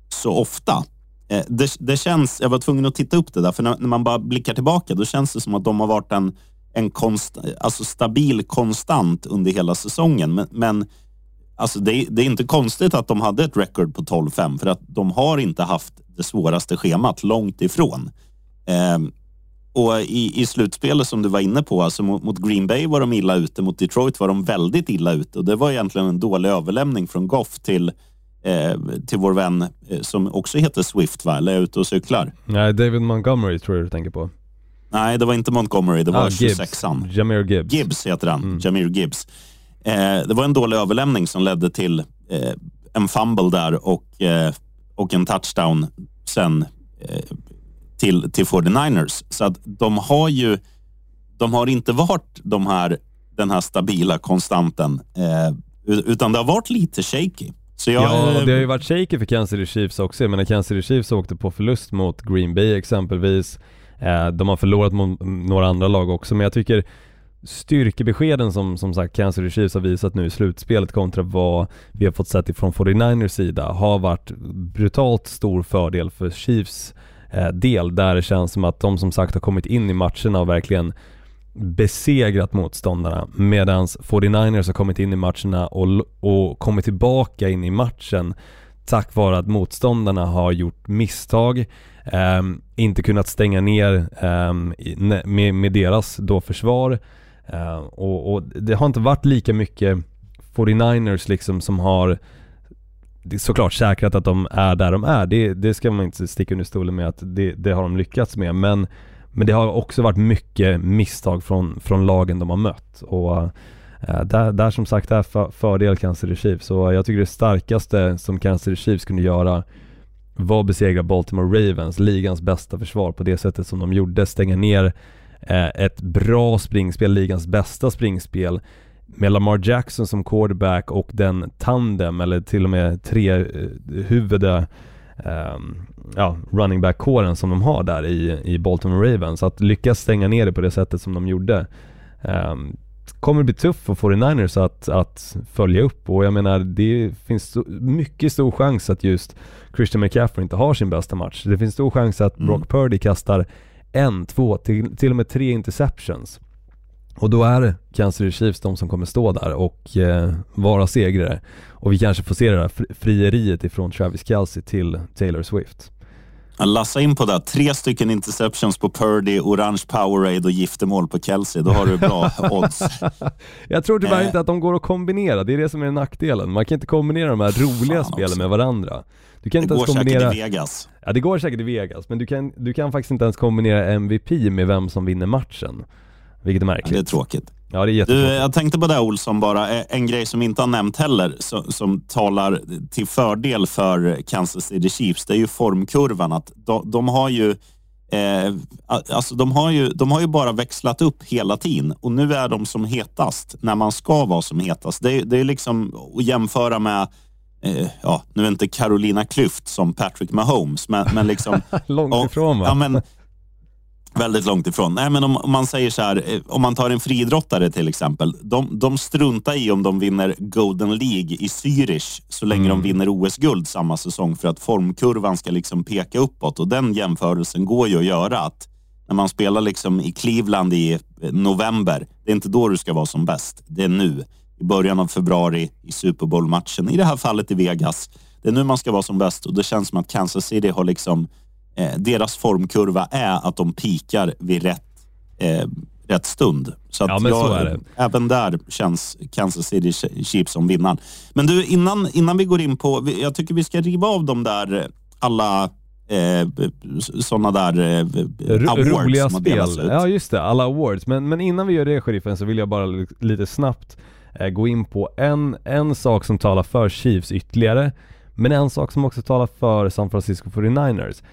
Speaker 5: så ofta. Eh, det, det, känns, jag var tvungen att titta upp det där, för när, när, man bara blickar tillbaka, då känns det som att de har varit en, en konst, alltså stabil konstant under hela säsongen. Men, men alltså det, det, är inte konstigt att de hade ett record på 12-5, för att de har inte haft det svåraste schemat, långt ifrån. Eh, och i, i slutspelet som du var inne på, alltså mot, mot, Green Bay var de illa ute, mot Detroit var de väldigt illa ute och det var egentligen en dålig överlämning från Goff till till vår vän eh, som också heter Swift va? Eller är ute och cyklar?
Speaker 6: Nej, David Montgomery tror jag du tänker på.
Speaker 5: Nej, det var inte Montgomery, det var ah, 26an.
Speaker 6: Jamir Gibbs.
Speaker 5: Gibbs heter han, mm. Jamir Gibbs. Eh, det var en dålig överlämning som ledde till eh, en fumble där och, eh, och en touchdown sen eh, till, till 49ers. Så att de har ju, de har inte varit de här, den här stabila konstanten, eh, utan det har varit lite shaky.
Speaker 6: Så jag, ja, det har ju varit shaky för Kansas City Chiefs också. Jag menar Kansas City Chiefs åkte på förlust mot Green Bay exempelvis. Eh, de har förlorat mot några andra lag också, men jag tycker styrkebeskeden som, som sagt Kansas City Chiefs har visat nu i slutspelet kontra vad vi har fått sett ifrån 49ers sida har varit brutalt stor fördel för Chiefs eh, del där det känns som att de som sagt har kommit in i matcherna och verkligen besegrat motståndarna medan 49ers har kommit in i matcherna och, och kommit tillbaka in i matchen tack vare att motståndarna har gjort misstag, eh, inte kunnat stänga ner eh, med, med, deras då försvar eh, och, och, det har inte varit lika mycket 49ers liksom som har såklart säkrat att de är där de är. Det, det ska man inte sticka under stolen med att det, det har de lyckats med men men det har också varit mycket misstag från, från lagen de har mött. Och äh, där, där som sagt är för, fördel Kansas City Chiefs. Så jag tycker det starkaste som Kansas City Chiefs kunde göra var att besegra Baltimore Ravens, ligans bästa försvar på det sättet som de gjorde, stänga ner äh, ett bra springspel, ligans bästa springspel med Lamar Jackson som quarterback och den tandem eller till och med tre eh, ja, running back-kåren som de har där i, i Baltimore Ravens. Att lyckas stänga ner det på det sättet som de gjorde um, kommer bli tufft för 49ers att, att följa upp och jag menar det finns så mycket stor chans att just Christian McCaffrey inte har sin bästa match. Det finns stor chans att Brock mm. Purdy kastar en, två, till, till och med tre interceptions. Och då är Kansas City Chiefs de som kommer stå där och eh, vara segrare. Och vi kanske får se det där frieriet ifrån Travis Kelce till Taylor Swift.
Speaker 5: Lassa in på det. Tre stycken interceptions på Purdy, orange Powerade och giftermål på Kelsey. Då har du bra [laughs] odds.
Speaker 6: Jag tror tyvärr eh. inte att de går att kombinera. Det är det som är nackdelen. Man kan inte kombinera de här roliga Fan spelen också. med varandra.
Speaker 5: Du kan det inte går ens kombinera... säkert i Vegas.
Speaker 6: Ja, det går säkert i Vegas. Men du kan, du kan faktiskt inte ens kombinera MVP med vem som vinner matchen. Vilket är märkligt.
Speaker 5: Ja, det är tråkigt.
Speaker 6: Ja, det är du,
Speaker 5: jag tänkte på det Olsson bara, en grej som inte har nämnt heller, som, som talar till fördel för Kansas City Chiefs, det är ju formkurvan. Att de, de har ju Eh, alltså de, har ju, de har ju bara växlat upp hela tiden och nu är de som hetast när man ska vara som hetast. Det, det är liksom att jämföra med, eh, ja, nu är inte Carolina Klüft som Patrick Mahomes, men, men liksom... [laughs]
Speaker 6: Långt ifrån va?
Speaker 5: Ja, men, Väldigt långt ifrån. Nej, men om, om, man säger så här, eh, om man tar en friidrottare till exempel. De, de struntar i om de vinner Golden League i Zürich så länge mm. de vinner OS-guld samma säsong för att formkurvan ska liksom peka uppåt. Och den jämförelsen går ju att göra. att När man spelar liksom i Cleveland i eh, november, det är inte då du ska vara som bäst. Det är nu. I början av februari i Super Bowl-matchen. I det här fallet i Vegas. Det är nu man ska vara som bäst och det känns som att Kansas City har liksom eh, deras formkurva är att de pikar vid rätt, eh, rätt stund. Så att ja, jag, så även där känns Kansas City Chiefs som vinnaren. Men du, innan, innan vi går in på, jag tycker vi ska riva av de där alla eh, sådana där eh, awards
Speaker 6: Roliga spel. Ja just det, alla awards. Men, men innan vi gör det sheriffen så vill jag bara lite snabbt eh, gå in på en, en sak som talar för Chiefs ytterligare. Men en sak som också talar för San Francisco 49ers.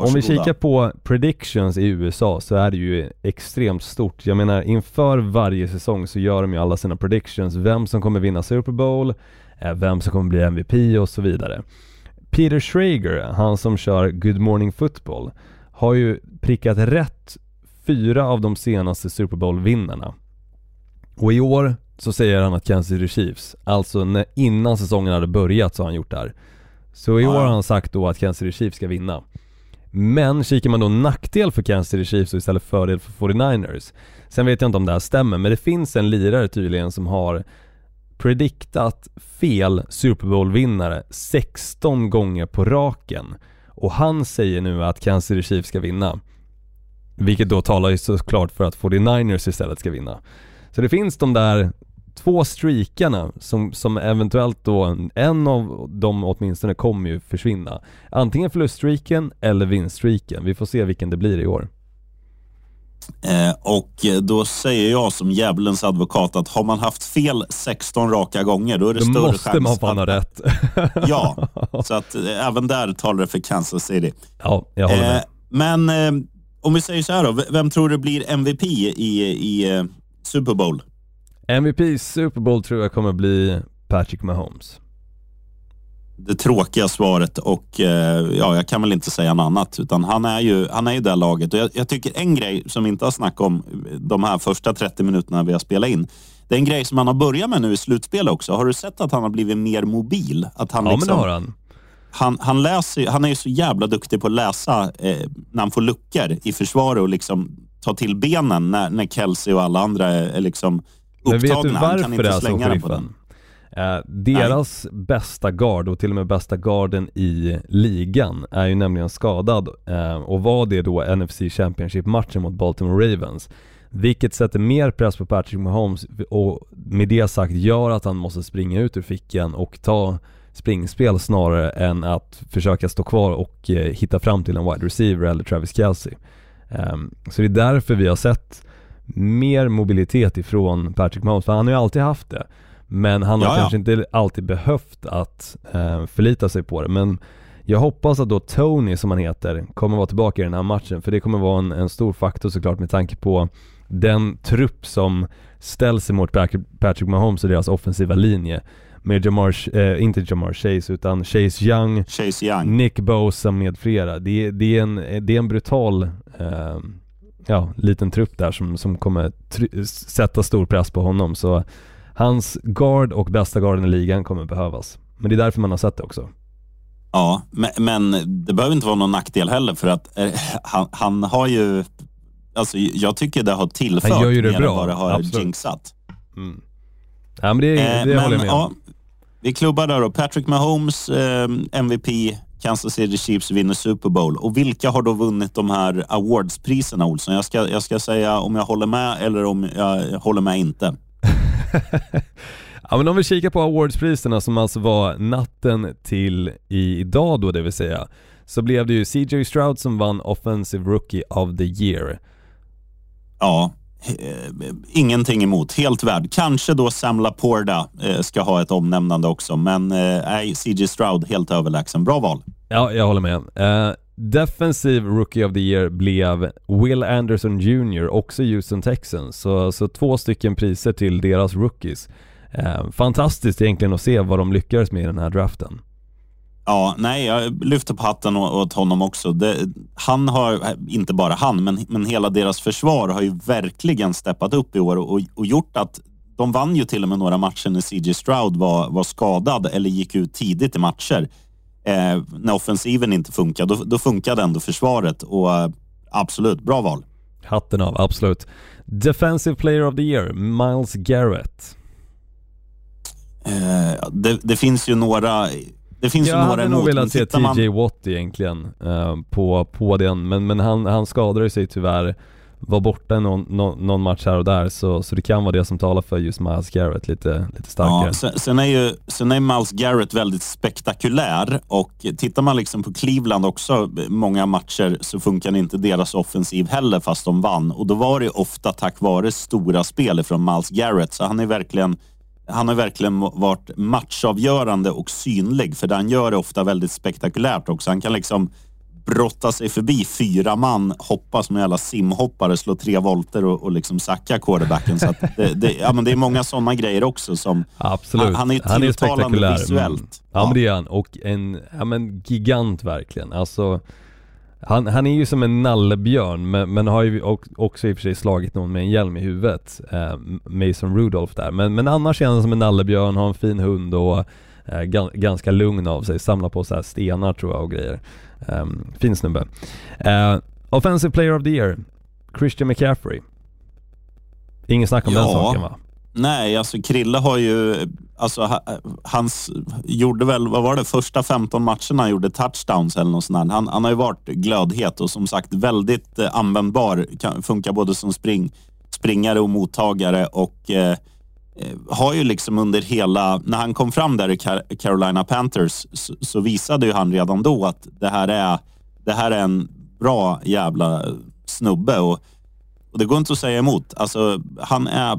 Speaker 6: Om vi kikar på predictions i USA så är det ju extremt stort. Jag menar inför varje säsong så gör de ju alla sina predictions, vem som kommer vinna Super Bowl, eh, vem som kommer bli MVP och så vidare. Peter Schrager, han som kör Good Morning Football, har ju prickat rätt fyra av de senaste Super Bowl-vinnarna. Och i år så säger han att Kansas City Chiefs, alltså när, innan säsongen hade börjat så har han gjort det här Så i år har han sagt då att Kansas City Chiefs ska vinna. Men kikar man då nackdel för Kansas City Chiefs och istället fördel för 49ers. Sen vet jag inte om det här stämmer, men det finns en lirare tydligen som har prediktat fel Super Bowl-vinnare 16 gånger på raken. Och han säger nu att Kansas City Chiefs ska vinna. Vilket då talar ju såklart för att 49ers istället ska vinna. Så det finns de där två streakarna som, som eventuellt då, en av dem åtminstone kommer ju försvinna. Antingen förluststreaken eller vinststreaken. Vi får se vilken det blir i år.
Speaker 5: Eh, och eh, då säger jag som djävulens advokat att har man haft fel 16 raka gånger, då är det
Speaker 6: Då
Speaker 5: större
Speaker 6: måste
Speaker 5: chans
Speaker 6: man fan ha rätt. [laughs]
Speaker 5: Ja, [laughs] så att eh, även där talar det för Kansas City.
Speaker 6: ja, jag håller med.
Speaker 5: Eh, men eh, om vi säger så här då, vem tror du blir MVP i, i eh, Super Bowl?
Speaker 6: MVP i Super Bowl tror jag kommer bli Patrick Mahomes.
Speaker 5: Det tråkiga svaret och eh, ja, jag kan väl inte säga något annat, utan han är ju, han är ju det laget. Och jag, jag tycker en grej som vi inte har snackat om de här första 30 minuterna vi har spelat in, det är en grej som han har börjat med nu i slutspel också. Har du sett att han har blivit mer mobil? Att han
Speaker 6: Ja men
Speaker 5: liksom,
Speaker 6: det har han.
Speaker 5: han, han, läser, han är ju så jävla duktig på att läsa eh, när han får luckor i försvaret och liksom ta till benen när, när Kelsey och alla andra är, är liksom
Speaker 6: Men vet du
Speaker 5: han kan
Speaker 6: varför det är så, sheriffen? Eh, deras bästa guard och till och med bästa garden i ligan är ju nämligen skadad eh, och var det då NFC Championship-matchen mot Baltimore Ravens. Vilket sätter mer press på Patrick Mahomes och med det sagt gör att han måste springa ut ur fickan och ta springspel snarare än att försöka stå kvar och eh, hitta fram till en wide receiver eller Travis Kelce. Ehm, så det är därför vi har sett mer mobilitet ifrån Patrick Mahomes, för han har ju alltid haft det. Men han har
Speaker 5: Ja, ja.
Speaker 6: kanske inte alltid behövt att eh, förlita sig på det. Men jag hoppas att då Tony, som han heter, kommer vara tillbaka i den här matchen. För det kommer vara en, en stor faktor såklart med tanke på den trupp som ställs emot Patrick, Patrick Mahomes och deras offensiva linje. Med Jamar, eh, inte Jamar Chase utan Chase Young,
Speaker 5: Chase Young.
Speaker 6: Nick Bosa med flera. Det, är- det, är, en, det är en brutal eh, ja, liten trupp där som, som kommer sätta stor press på honom. Så hans guard och bästa guarden i ligan kommer behövas. Men det är därför man har sett det också.
Speaker 5: Ja, men, men det behöver inte vara någon nackdel heller för att eh, han, han har ju... Alltså, jag tycker det har tillfört
Speaker 6: Han gör ju det
Speaker 5: mer än
Speaker 6: bra,
Speaker 5: vad det har
Speaker 6: absolut.
Speaker 5: jinxat.
Speaker 6: Mm. Ja men det,
Speaker 5: Eh,
Speaker 6: det håller
Speaker 5: men,
Speaker 6: jag med
Speaker 5: ja,
Speaker 6: om.
Speaker 5: Vi klubbar där då. Patrick Mahomes, eh, MVP, Kansas City Chiefs vinner Super Bowl. Och vilka har då vunnit de här awardspriserna, Olsson? Jag ska, jag ska säga om jag håller med eller om jag håller med inte. [laughs]
Speaker 6: Ja men om vi kikar på awardspriserna som alltså var natten till idag då det vill säga Så blev det ju CJ Stroud som vann Offensive Rookie of the Year
Speaker 5: Ja, Eh, ingenting emot. Helt värd. Kanske då Sam Laporta eh, ska ha ett omnämnande också, men eh, nej, CJ Stroud helt överlägsen. Bra val.
Speaker 6: Ja, jag håller med. Eh, defensive Rookie of the Year blev Will Anderson Jr, också Houston Texans. Så, så två stycken priser till deras rookies. Eh, fantastiskt egentligen att se vad de lyckades med i den här draften.
Speaker 5: Ja, nej, jag lyfter på hatten åt honom också. Det, han har, inte bara han, men, men hela deras försvar har ju verkligen steppat upp i år och, och gjort att de vann ju till och med några matcher när CJ Stroud var, var skadad eller gick ut tidigt i matcher. Eh, när offensiven inte funkade, då, då funkade ändå försvaret och eh, absolut, bra val.
Speaker 6: Hatten av, absolut. Defensive Player of the Year, Miles Garrett.
Speaker 5: Eh, det, det finns ju några det finns
Speaker 6: Jag
Speaker 5: ju några
Speaker 6: hade nog velat se
Speaker 5: tittar man-
Speaker 6: TJ Watt egentligen eh, på, på den, men, men han, han skadade sig tyvärr var borta någon, någon, någon match här och där så, så det kan vara det som talar för just Miles Garrett lite, lite starkare.
Speaker 5: Ja, sen, sen, är ju, sen är Miles Garrett väldigt spektakulär och tittar man liksom på Cleveland också, många matcher så funkar inte deras offensiv heller fast de vann. Och då var det ofta tack vare stora spel från Miles Garrett. Så han är verkligen han har verkligen varit matchavgörande och synlig för det han gör är ofta väldigt spektakulärt också. Han kan liksom brotta sig förbi fyra man, hoppa som en jävla simhoppare, slå tre volter och, och liksom sacka quarterbacken. Så [laughs] det, det, ja, men det är många sådana grejer också som
Speaker 6: Absolut.
Speaker 5: Han- han är tilltalande visuellt.
Speaker 6: Ja,
Speaker 5: Ja.
Speaker 6: men det är han. Och en ja, men gigant verkligen. Alltså, han, han är ju som en nallebjörn men, men har ju också i och för sig slagit någon med en hjälm i huvudet. Eh, Mason Rudolph där. Men, men annars är han som en nallebjörn, har en fin hund och eh, gan, ganska lugn av sig, samlar på så här stenar tror jag och grejer. Um, fin snubbe. Uh, offensive player of the year, Christian McCaffrey. Ingen snack om
Speaker 5: Ja.
Speaker 6: den saken va?
Speaker 5: Nej, alltså Krille har ju... Alltså, han gjorde väl, vad var det, första 15 matcherna han gjorde touchdowns eller något sånt. Han, han har ju varit glödhet och som sagt väldigt eh, användbar. Kan, funkar både som spring, springare och mottagare och eh, eh, har ju liksom under hela... När han kom fram där i Carolina Panthers så, så visade ju han redan då att det här är, det här är en bra jävla snubbe och, och det går inte att säga emot. Alltså, han är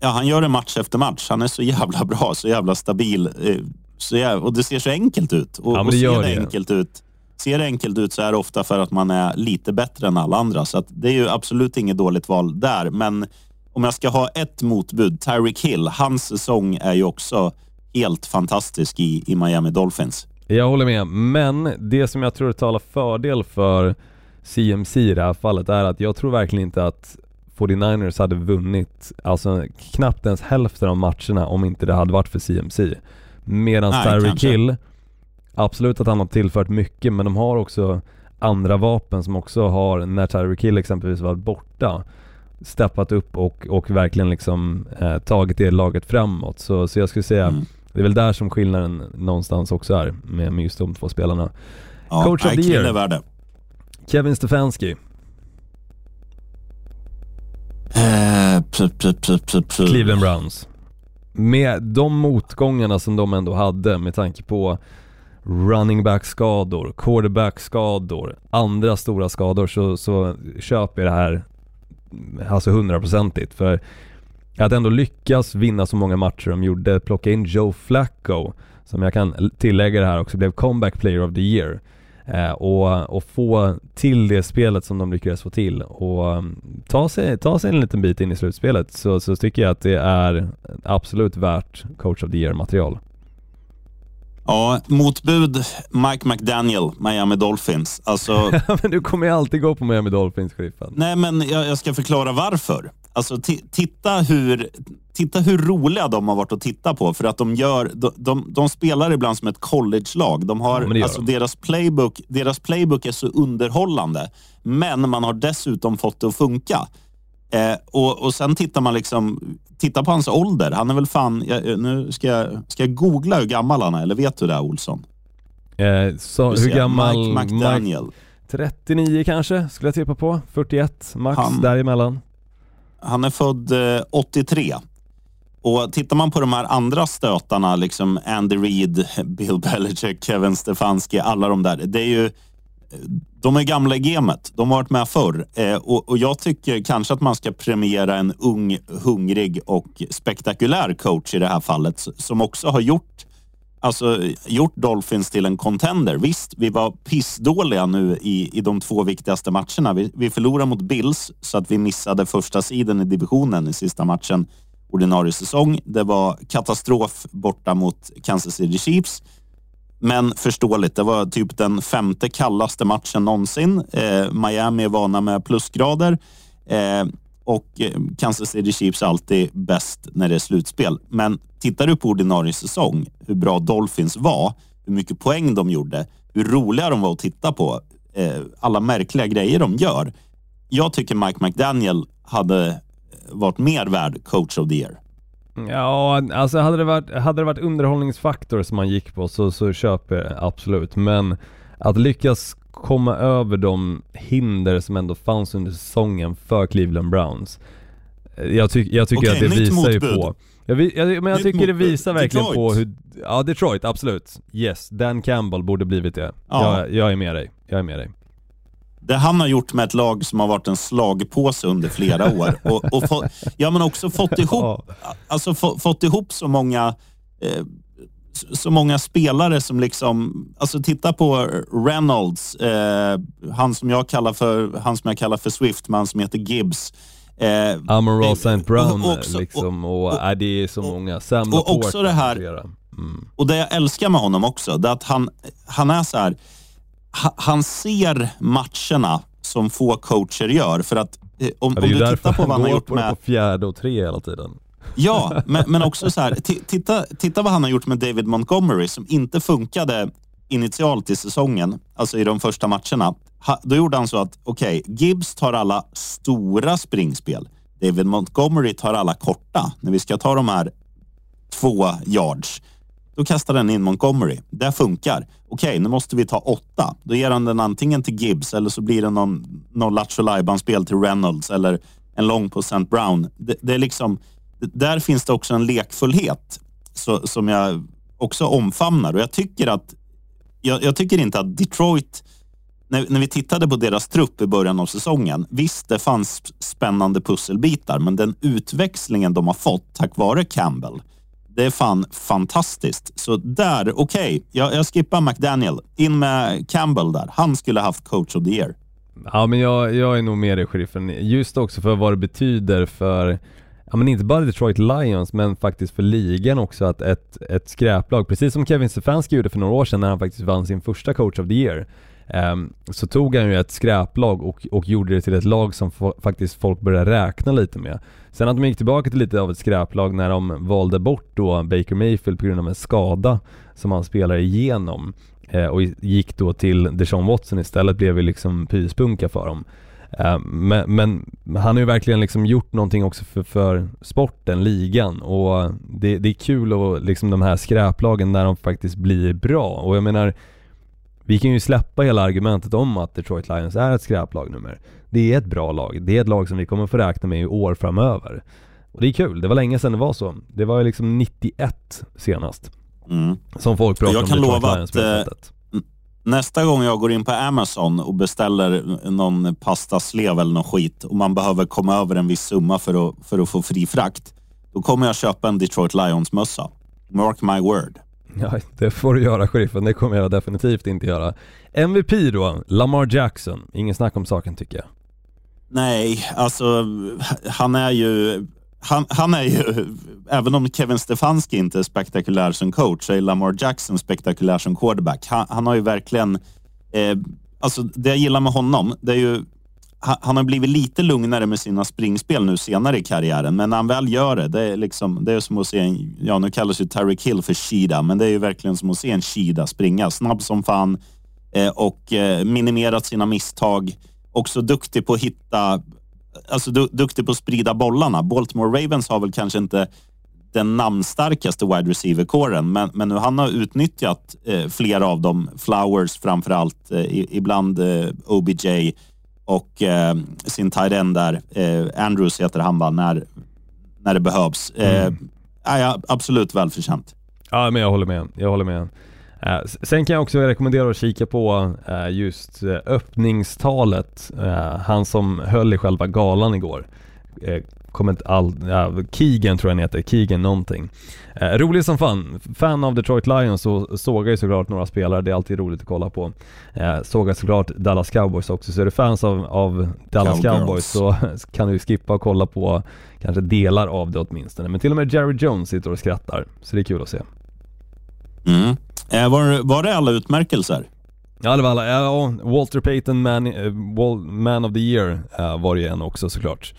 Speaker 5: Ja, han gör det match efter match. Han är så jävla bra, så jävla stabil. eh, Så jävla, och det ser så enkelt ut. Och,
Speaker 6: Ja, men
Speaker 5: och
Speaker 6: det
Speaker 5: ser det
Speaker 6: det.
Speaker 5: enkelt ut Ser det enkelt ut så är det ofta för att man är lite bättre än alla andra. Så det är ju absolut inget dåligt val där. Men om jag ska ha ett motbud, Tyreek Hill. Hans säsong är ju också helt fantastisk i, i Miami Dolphins.
Speaker 6: Jag håller med, men det som jag tror talar fördel för CMC i det här fallet är att jag tror verkligen inte att 49ers hade vunnit, alltså knappt ens hälften av matcherna om inte det hade varit för CMC. Medan Tyreek. Hill, absolut att han har tillfört mycket men de har också andra vapen som också har, när Tyreek Hill exempelvis varit borta, steppat upp och, och verkligen liksom eh, tagit det laget framåt. Så, så jag skulle säga
Speaker 5: Mm.
Speaker 6: det är väl där som skillnaden någonstans också är med, med just de två spelarna.
Speaker 5: Ja,
Speaker 6: Coach of the year. Kevin Stefanski,
Speaker 5: Eh, pl, pl, pl, pl, pl.
Speaker 6: Cleveland Browns. Med de motgångarna som de ändå hade med tanke på running back-skador, quarterback-skador, andra stora skador så, så köper jag det här alltså hundraprocentigt. För att ändå lyckas vinna så många matcher de gjorde, plocka in Joe Flacco, som jag kan tillägga det här också, blev comeback player of the year. Eh, och, och få till det spelet som de lyckades få till och um, ta, sig, ta sig en liten bit in i slutspelet så, så tycker jag att det är absolut värt coach of the year material.
Speaker 5: Ja, motbud Mike McDaniel, Miami Dolphins. Alltså, [laughs]
Speaker 6: Men du kommer ju alltid gå på Miami Dolphins, sheriffen.
Speaker 5: nej men jag, jag ska förklara varför. Alltså, ti- titta, hur, titta hur roliga de har varit att titta på. För att de, gör, de, de, de spelar ibland som ett college-lag. De har,
Speaker 6: Ja,
Speaker 5: alltså,
Speaker 6: de.
Speaker 5: deras, playbook, deras playbook är så underhållande. Men man har dessutom fått det att funka. Eh, och, och sen tittar man liksom, titta på hans ålder. Han är väl fan, jag, nu ska jag, ska jag googla hur gammal han är, eller vet du det Olsson?
Speaker 6: Eh, så, hur gammal?
Speaker 5: Mike McDaniel.
Speaker 6: 39 kanske, skulle jag tippa på. 41 max,
Speaker 5: Han-
Speaker 6: däremellan.
Speaker 5: Han är född eh, 83. Och tittar man på de här andra stötarna, liksom Andy Reid, [laughs] Bill Belichick, Kevin Stefanski, alla de där. Det är ju, de är gamla i gamet. De har varit med förr. Eh, och, och jag tycker kanske att man ska premiera en ung, hungrig och spektakulär coach i det här fallet, som också har gjort Alltså gjort Dolphins till en contender. Visst, vi var pissdåliga nu i, i de två viktigaste matcherna. Vi, vi förlorade mot Bills så att vi missade första sidan i divisionen i sista matchen ordinarie säsong. Det var katastrof borta mot Kansas City Chiefs. Men förståeligt, det var typ den femte kallaste matchen någonsin. Eh, Miami är vana med plusgrader. Eh, och eh, Kansas City Chiefs är alltid bäst när det är slutspel. Men tittar du på ordinarie säsong, hur bra Dolphins var, hur mycket poäng de gjorde, hur roliga de var att titta på, eh, alla märkliga grejer de gör. Jag tycker Mike McDaniel hade varit mer värd coach of the year.
Speaker 6: Ja, alltså hade det varit, hade det varit underhållningsfaktor som man gick på så, så köper jag absolut. Men att lyckas komma över de hinder som ändå fanns under säsongen för Cleveland Browns. eh, Jag, tyck, jag tycker
Speaker 5: Okej,
Speaker 6: att det visar ju på... Jag, jag, men jag tycker det visar verkligen
Speaker 5: Detroit.
Speaker 6: på hur... Ja, Detroit, absolut. Yes, Dan Campbell borde blivit det.
Speaker 5: Ja.
Speaker 6: Jag, jag är med dig. Jag är med dig.
Speaker 5: Det han har gjort med ett lag som har varit en slagpåse under flera [laughs] år. Och, och få, ja, men också fått ihop, alltså, få, fått ihop så många eh, så- många spelare som liksom, alltså titta på Reynolds, eh, han som jag kallar för, han som jag kallar för Swift, men han som heter Gibbs. Eh, eh,
Speaker 6: St. Brown
Speaker 5: och också-
Speaker 6: liksom och,
Speaker 5: och-
Speaker 6: är det är så många. Sam
Speaker 5: och också det här-
Speaker 6: och. Mm.
Speaker 5: Och det jag älskar med honom också, det är att han, han är så här, han ser matcherna som få coacher gör. För att eh, om, om du tittar på vad han har gjort med...
Speaker 6: på fjärde och tre hela tiden.
Speaker 5: Ja, men, [laughs] men också så här, titta, titta vad han har gjort med David Montgomery som inte funkade initialt i säsongen, alltså i de första matcherna. Ha, då gjorde han så att, okej, okay, Gibbs tar alla stora springspel. David Montgomery tar alla korta. När vi ska ta de här två yards, då kastar den in Montgomery. Det funkar. Okej, okay, nu måste vi ta åtta. Då ger han den antingen till Gibbs eller så blir det någon, någon Lattjo spel till Reynolds eller en lång på St. Brown. Det, det, är liksom, där finns det också en lekfullhet så, som jag också omfamnar och jag tycker att jag, jag tycker inte att Detroit när, när, vi tittade på deras trupp i början av säsongen, visst det fanns spännande pusselbitar, men den utväxlingen de har fått tack vare Campbell, det är fan fantastiskt. Så där, okej, okay, jag, jag skippar McDaniel. In med Campbell där. Han skulle haft coach of the year.
Speaker 6: Ja, men jag, jag är nog med dig, sheriffen. Just också för vad det betyder för ja men inte bara Detroit Lions men faktiskt för ligan också att ett, ett skräplag, precis som Kevin Stefanski gjorde för några år sedan när han faktiskt vann sin första coach of the year Ehm, så tog han ju ett skräplag och, och gjorde det till ett lag som faktiskt folk började räkna lite med. Sen att de gick tillbaka till lite av ett skräplag när de valde bort då Baker Mayfield på grund av en skada som han spelar igenom eh, och gick då till Deshaun Watson istället blev ju liksom pyspunka för dem. Ehm, men, men, han har ju verkligen liksom gjort någonting också för, för sporten, ligan och det, det är kul och liksom de här skräplagen när de faktiskt blir bra och jag menar vi kan ju släppa hela argumentet om att Detroit Lions är ett skräplag nummer. Det är ett bra lag, det är ett lag som vi kommer få räkna med i år framöver. Och det är kul, det var länge sedan det var så. Det var ju liksom 91 senast. Mm. Som folk pratar
Speaker 5: om
Speaker 6: Detroit
Speaker 5: Lions Jag kan lova att Nästa gång jag går in på Amazon och beställer någon pastaslev eller någon skit och man behöver komma över en viss summa för att, för att få fri frakt, då kommer jag köpa en Detroit Lions-mössa. Mark my word.
Speaker 6: Ja, det får du göra sheriffen, det kommer jag definitivt inte göra. MVP då, Lamar Jackson. Ingen snack om saken tycker jag.
Speaker 5: Nej, alltså han är ju han, han, är ju, även om Kevin Stefanski inte är spektakulär som coach, så är Lamar Jackson spektakulär som quarterback. Han, han har ju verkligen, eh, alltså det jag gillar med honom, det är ju, han, han, har blivit lite lugnare med sina springspel nu senare i karriären, men när han väl gör det, det är, liksom, det är som att se en, ja nu kallas ju Tyreek Hill för Shida, men det är ju verkligen som att se en Shida springa. Snabb som fan eh, och eh, minimerat sina misstag. Också duktig på att hitta alltså, du, duktig på att sprida bollarna. Baltimore Ravens har väl kanske inte den namnstarkaste wide receiver-kåren, men, men nu han har utnyttjat eh, flera av dem. Flowers framför allt, eh, ibland eh, OBJ och eh, sin tight end där, eh, Andrews heter han va, när, när det behövs. Eh, mm. ja, absolut välförtjänt.
Speaker 6: Ja, men jag håller med. Jag håller med. Eh, sen kan jag också rekommendera att kika på eh, just eh, öppningstalet, han som höll i själva galan igår. Kommer inte all, ja, Keegan tror jag han heter, Keegan någonting. Eh, rolig som fan. Fan av Detroit Lions så sågar ju såklart några spelare, det är alltid roligt att kolla på. Eh, sågar såklart Dallas Cowboys också, så är du fans av, av Dallas Cowgirls. Cowboys så [laughs] kan du skippa och kolla på kanske delar av det åtminstone. Men till och med Jerry Jones sitter och skrattar, så det är kul att se.
Speaker 5: Mm. Eh, var, var det alla utmärkelser?
Speaker 6: Ja det var alla, ja, Walter Payton Man, uh, Man of the Year uh, var ju en också såklart.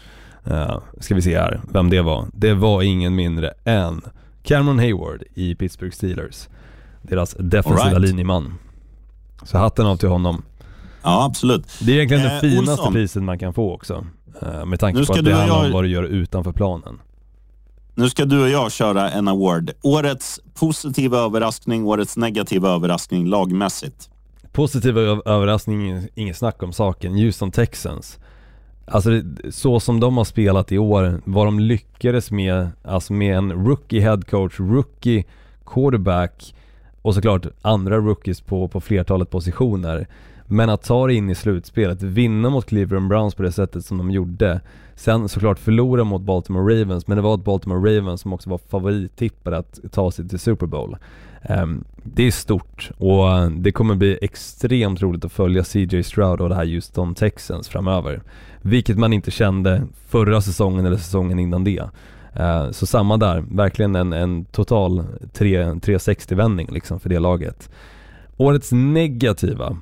Speaker 6: Uh, ska vi se här, vem det var. Det var ingen mindre än Cameron Hayward i Pittsburgh Steelers. Deras defensiva right. linjeman. Så hatten av till honom.
Speaker 5: Ja, absolut.
Speaker 6: Det är egentligen eh, det finaste Olsson. priset man kan få också. Uh, med tanke på att det handlar om vad du gör utanför planen.
Speaker 5: Nu ska du och jag köra en award. Årets positiva överraskning, årets negativa överraskning lagmässigt.
Speaker 6: Positiva överraskning, inget snack om saken. Houston Texans. Alltså så som de har spelat i år, vad de lyckades med, alltså med en rookie headcoach, rookie quarterback och såklart andra rookies på, på flertalet positioner. Men att ta det in i slutspelet, vinna mot Cleveland Browns på det sättet som de gjorde. Sen såklart förlora mot Baltimore Ravens, men det var ett Baltimore Ravens som också var favorittippade att ta sig till Super Bowl. Um, det är stort och det kommer bli extremt roligt att följa CJ Stroud och det här Houston Texans framöver. Vilket man inte kände förra säsongen eller säsongen innan det. Uh, så samma där, verkligen en, en total 360-vändning liksom för det laget. Årets negativa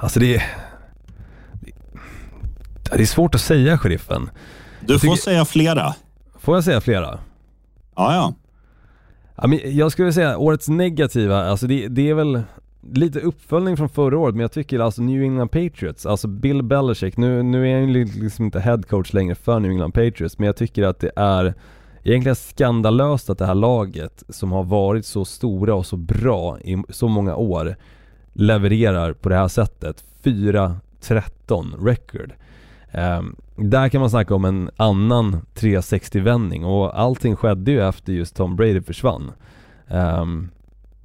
Speaker 6: Alltså det är... Det är svårt att säga, sheriffen.
Speaker 5: Du får säga flera.
Speaker 6: får jag säga flera?
Speaker 5: Ja, ja.
Speaker 6: Jag skulle säga årets negativa, alltså det, det är väl lite uppföljning från förra året men jag tycker alltså New England Patriots, alltså Bill Belichick, nu, nu är han ju liksom inte head coach längre för New England Patriots men jag tycker att det är egentligen skandalöst att det här laget som har varit så stora och så bra i så många år levererar på det här sättet. 4-13 record. Um, där kan man snacka om en annan 360-vändning och allting skedde ju efter just Tom Brady försvann. Um,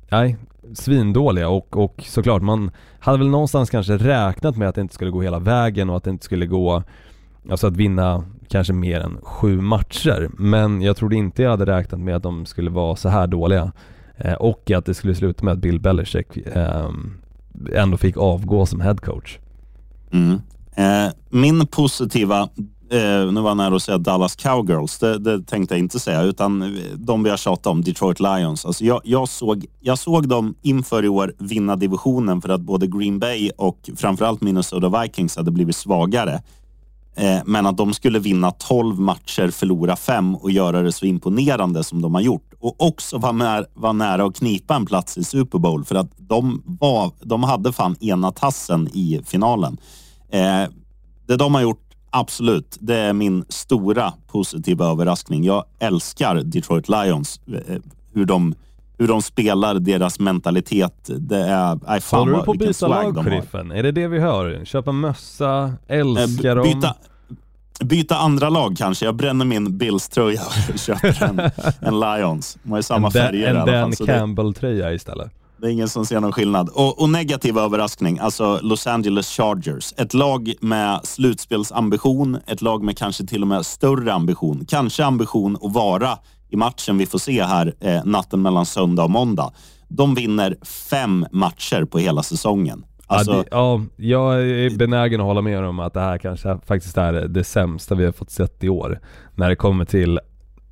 Speaker 6: nej, svindåliga och, och såklart man hade väl någonstans kanske räknat med att det inte skulle gå hela vägen och att det inte skulle gå Alltså att vinna kanske mer än sju matcher. Men jag trodde inte jag hade räknat med att de skulle vara så här dåliga. Eh, och att det skulle sluta med att Bill Belichick eh, ändå fick avgå som headcoach.
Speaker 5: Mm. Eh, min positiva, eh, nu var jag nära att säga Dallas Cowgirls, det, det, tänkte jag inte säga, utan de vi har tjatat om, Detroit Lions. Alltså jag, jag, såg, jag såg dem inför i år vinna divisionen för att både Green Bay och framförallt Minnesota Vikings hade blivit svagare. Eh, men att de skulle vinna 12 matcher, förlora fem och göra det så imponerande som de har gjort. Och också vara, när, var nära att knipa en plats i Super Bowl för att de, var, de hade fan ena tassen i finalen. Eh, det de har gjort, absolut, det är min stora positiva överraskning. Jag älskar Detroit Lions. Eh, hur de hur de spelar, deras mentalitet. Det är, nej, fan
Speaker 6: Håller du på att byta lag, sheriffen? Är det det vi hör? Köpa mössa, älskar
Speaker 5: eh, byta, dem? Byta andra lag kanske. Jag bränner min Bills-tröja och [laughs] köper en, en Lions. De har ju samma
Speaker 6: en
Speaker 5: färger i alla
Speaker 6: fall. En Dan Campbell-tröja istället.
Speaker 5: Det är ingen som ser någon skillnad. Och, och, negativ överraskning, alltså Los Angeles Chargers. Ett lag med slutspelsambition, ett lag med kanske till och med större ambition. Kanske ambition att vara i matchen vi får se här eh, natten mellan söndag och måndag. De vinner fem matcher på hela säsongen.
Speaker 6: Alltså, ja, det, ja, jag är benägen att hålla med om att det här kanske faktiskt är det sämsta vi har fått sett i år. När det kommer till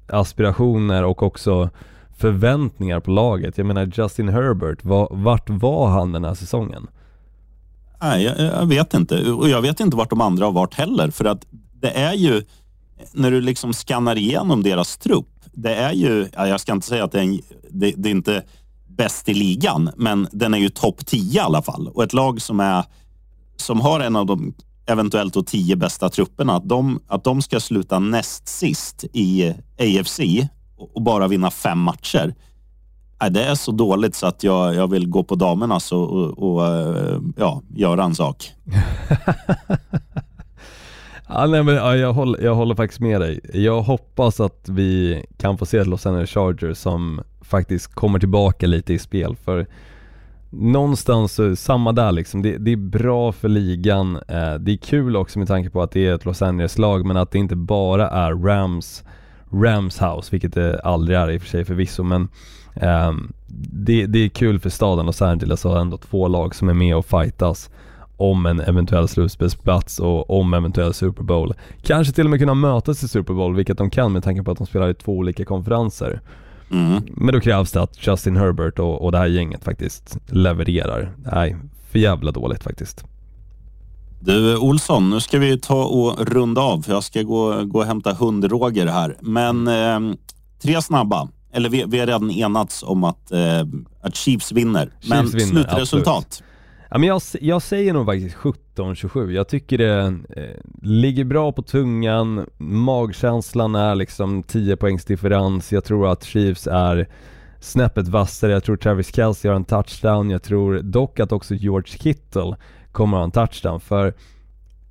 Speaker 6: aspirationer och också förväntningar på laget. Jag menar Justin Herbert, var, vart var han den här säsongen?
Speaker 5: Nej, jag, jag, vet inte. Och jag vet inte vart de andra har varit heller. För att det är ju, när du liksom skannar igenom deras trupp, det är ju, jag ska inte säga att det är, en, det, det är inte bäst i ligan, men den är ju topp 10 i alla fall. Och ett lag som, är, som har en av de eventuellt de tio bästa trupperna, att de, att de ska sluta näst sist i AFC och bara vinna fem matcher. Det är så dåligt så att jag, jag vill gå på damernas och, och, och ja, göra en sak. [laughs]
Speaker 6: Ja, nej, men, ja, jag, håller, jag håller faktiskt med dig. Jag hoppas att vi kan få se ett Los Angeles Chargers som faktiskt kommer tillbaka lite i spel för någonstans samma där liksom. Det, det, är bra för ligan. Eh, det är kul också med tanke på att det är ett Los Angeles-lag men att det inte bara är Rams, Rams house, vilket det aldrig är i och för sig förvisso men eh, det, det, är kul för staden Los Angeles att ha ändå två lag som är med och fightas om en eventuell slutspelsplats och om eventuell Super Bowl. Kanske till och med kunna mötas i Super Bowl, vilket de kan med tanke på att de spelar i två olika konferenser. Mm. Men då krävs det att Justin Herbert och, och det här gänget faktiskt levererar. Nej, för jävla dåligt faktiskt.
Speaker 5: Du Olsson, nu ska vi ta och runda av för jag ska gå, gå och hämta hund-Roger här. Men eh, tre snabba. Eller vi, vi har redan enats om att, eh, att Chiefs vinner. Chiefs Men vinner, slutresultat? Absolut.
Speaker 6: Ja, men jag, jag säger nog faktiskt 17-27. Jag tycker det eh, ligger bra på tungan, magkänslan är liksom 10 poängs differens. Jag tror att Chiefs är snäppet vassare. Jag tror Travis Kelce har en touchdown. Jag tror dock att också George Kittle kommer ha en touchdown. För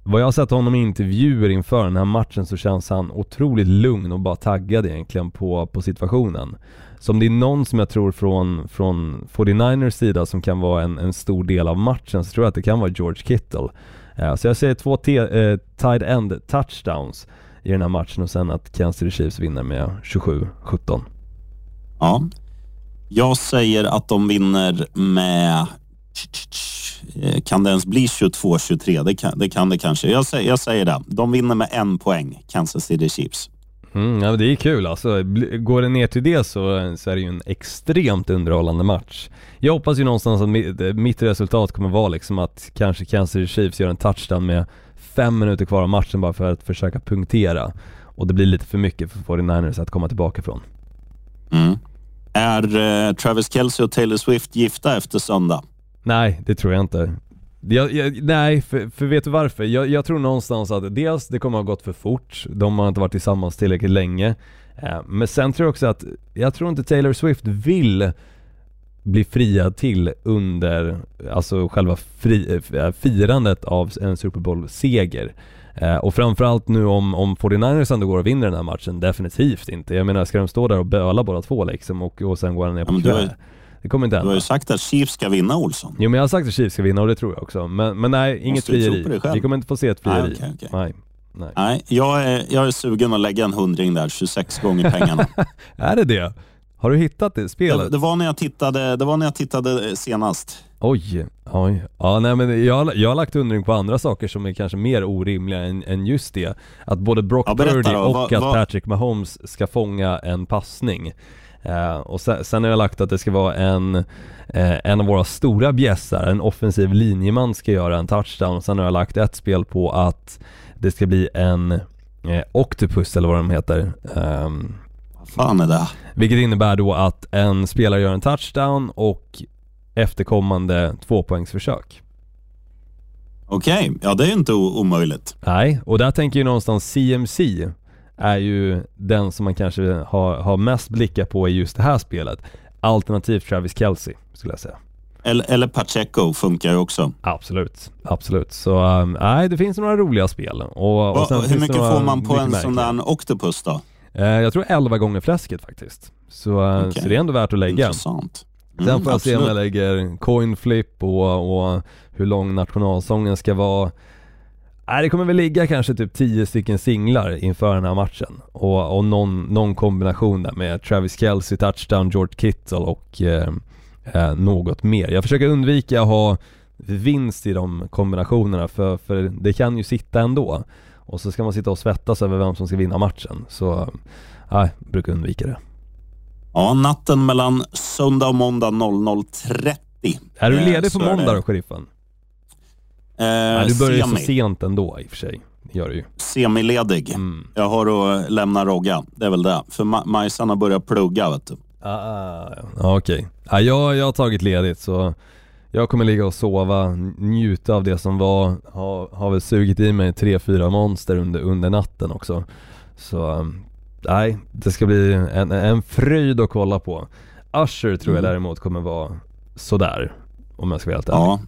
Speaker 6: vad jag har sett honom i intervjuer inför den här matchen så känns han otroligt lugn och bara taggad egentligen på, på situationen. Så om det är någon som jag tror från, från 49ers sida som kan vara en, en stor del av matchen så tror jag att det kan vara George Kittle. Uh, så jag säger två t- uh, eh, tight end touchdowns i den här matchen och sen att Kansas City Chiefs vinner med 27-17.
Speaker 5: Ja. Jag säger att de vinner med kan det ens bli 22-23? Det kan, det kan det kanske. Jag säger, jag säger det. De vinner med en poäng, Kansas City Chiefs.
Speaker 6: Mm, ja, det är kul alltså. Går det ner till det så, så är det ju en extremt underhållande match. Jag hoppas ju någonstans att mitt, mitt resultat kommer vara liksom att kanske Kansas City Chiefs gör en touchdown med fem minuter kvar av matchen bara för att försöka punktera. och det blir lite för mycket för 49ers att komma tillbaka från.
Speaker 5: Mm. Är eh, Travis Kelce och Taylor Swift gifta efter söndag?
Speaker 6: Nej, det tror jag inte. Jag, jag, nej, för, för vet du varför? Jag, jag, tror någonstans att dels det kommer ha gått för fort, de har inte varit tillsammans tillräckligt länge. Eh, men sen tror jag också att, jag tror inte Taylor Swift vill bli friad till under, alltså själva fri, äh, firandet av en Super Bowl-seger. Eh, och framförallt nu om, om 49ers ändå går och vinner den här matchen, definitivt inte. Jag menar, ska de stå där och böla båda två liksom och, och sen går ner på
Speaker 5: ja,
Speaker 6: knä? Det kommer inte hända.
Speaker 5: Du har ju sagt att Chiefs ska vinna Olsson.
Speaker 6: Jo men jag har sagt att Chiefs ska vinna och det tror jag också. Men, men nej, inget frieri. Vi kommer inte få se ett frieri.
Speaker 5: Nej, okej, okej.
Speaker 6: Nej. Nej.
Speaker 5: Nej, jag är, jag är sugen att lägga en hundring där, 26 gånger pengarna. [laughs]
Speaker 6: Är det det? Har du hittat det spelet?
Speaker 5: det, det, var när jag tittade, det var när jag tittade senast.
Speaker 6: Oj, oj. Ja nej men jag, jag har lagt undring på andra saker som är kanske mer orimliga än, än just det. Att både Brock
Speaker 5: Ja,
Speaker 6: Purdy och
Speaker 5: Vad-
Speaker 6: att
Speaker 5: vad-
Speaker 6: Patrick Mahomes ska fånga en passning. Eh, och sen, sen har jag lagt att det ska vara en, eh, en av våra stora bjässar, en offensiv linjeman ska göra en touchdown. Sen har jag lagt ett spel på att det ska bli en eh, Octopus eller vad de heter. Ehm,
Speaker 5: Vad fan är det?
Speaker 6: vilket innebär då att en spelare gör en touchdown och efterkommande tvåpoängsförsök.
Speaker 5: Okej, ja det är ju inte omöjligt.
Speaker 6: Nej, och där tänker jag någonstans CMC är ju den som man kanske har, har mest blickar på i just det här spelet. Alternativt Travis Kelce skulle jag säga.
Speaker 5: Eller, eller Pacheco funkar ju också.
Speaker 6: Absolut, absolut. Så um, nej, det finns några roliga spel. Och, och
Speaker 5: Va,
Speaker 6: sen
Speaker 5: hur mycket får man på en sån där Octopus då?
Speaker 6: Eh, jag tror 11 gånger fläsket faktiskt. Så, eh,
Speaker 5: Okej.
Speaker 6: så det är ändå värt att lägga.
Speaker 5: Intressant.
Speaker 6: Sen
Speaker 5: Mm,
Speaker 6: får jag se om jag
Speaker 5: absolut.
Speaker 6: lägger coin flip och, och hur lång nationalsången ska vara. Nej, det kommer väl ligga kanske typ 10 stycken singlar inför den här matchen. Och, och någon, någon kombination där med Travis Kelce, touchdown, George Kittle och eh, eh, något mer. Jag försöker undvika att ha vinst i de kombinationerna för, för det kan ju sitta ändå. Och så ska man sitta och svettas över vem som ska vinna matchen. Så nej, brukar undvika det.
Speaker 5: Ja, natten mellan söndag och måndag 00.30.
Speaker 6: Är du
Speaker 5: Eh,
Speaker 6: ledig på måndag då, sheriffen?
Speaker 5: Eh,
Speaker 6: du börjar ju så
Speaker 5: semi,
Speaker 6: sent ändå i och för sig. Gör du ju.
Speaker 5: semiledig.
Speaker 6: Mm.
Speaker 5: Jag har att lämna Rogga, det är väl det. För Ma- Majsan har börjat plugga vet du.
Speaker 6: Ah, ah, okej. Ja, jag, jag har tagit ledigt så jag kommer ligga och sova, njuta av det som var. Har, har väl sugit i mig tre, fyra monster under, under natten också. Så um, nej, det ska bli en, en fröjd att kolla på. Usher tror jag
Speaker 5: Mm.
Speaker 6: däremot kommer vara sådär, om jag ska vara helt ärlig.
Speaker 5: Ja.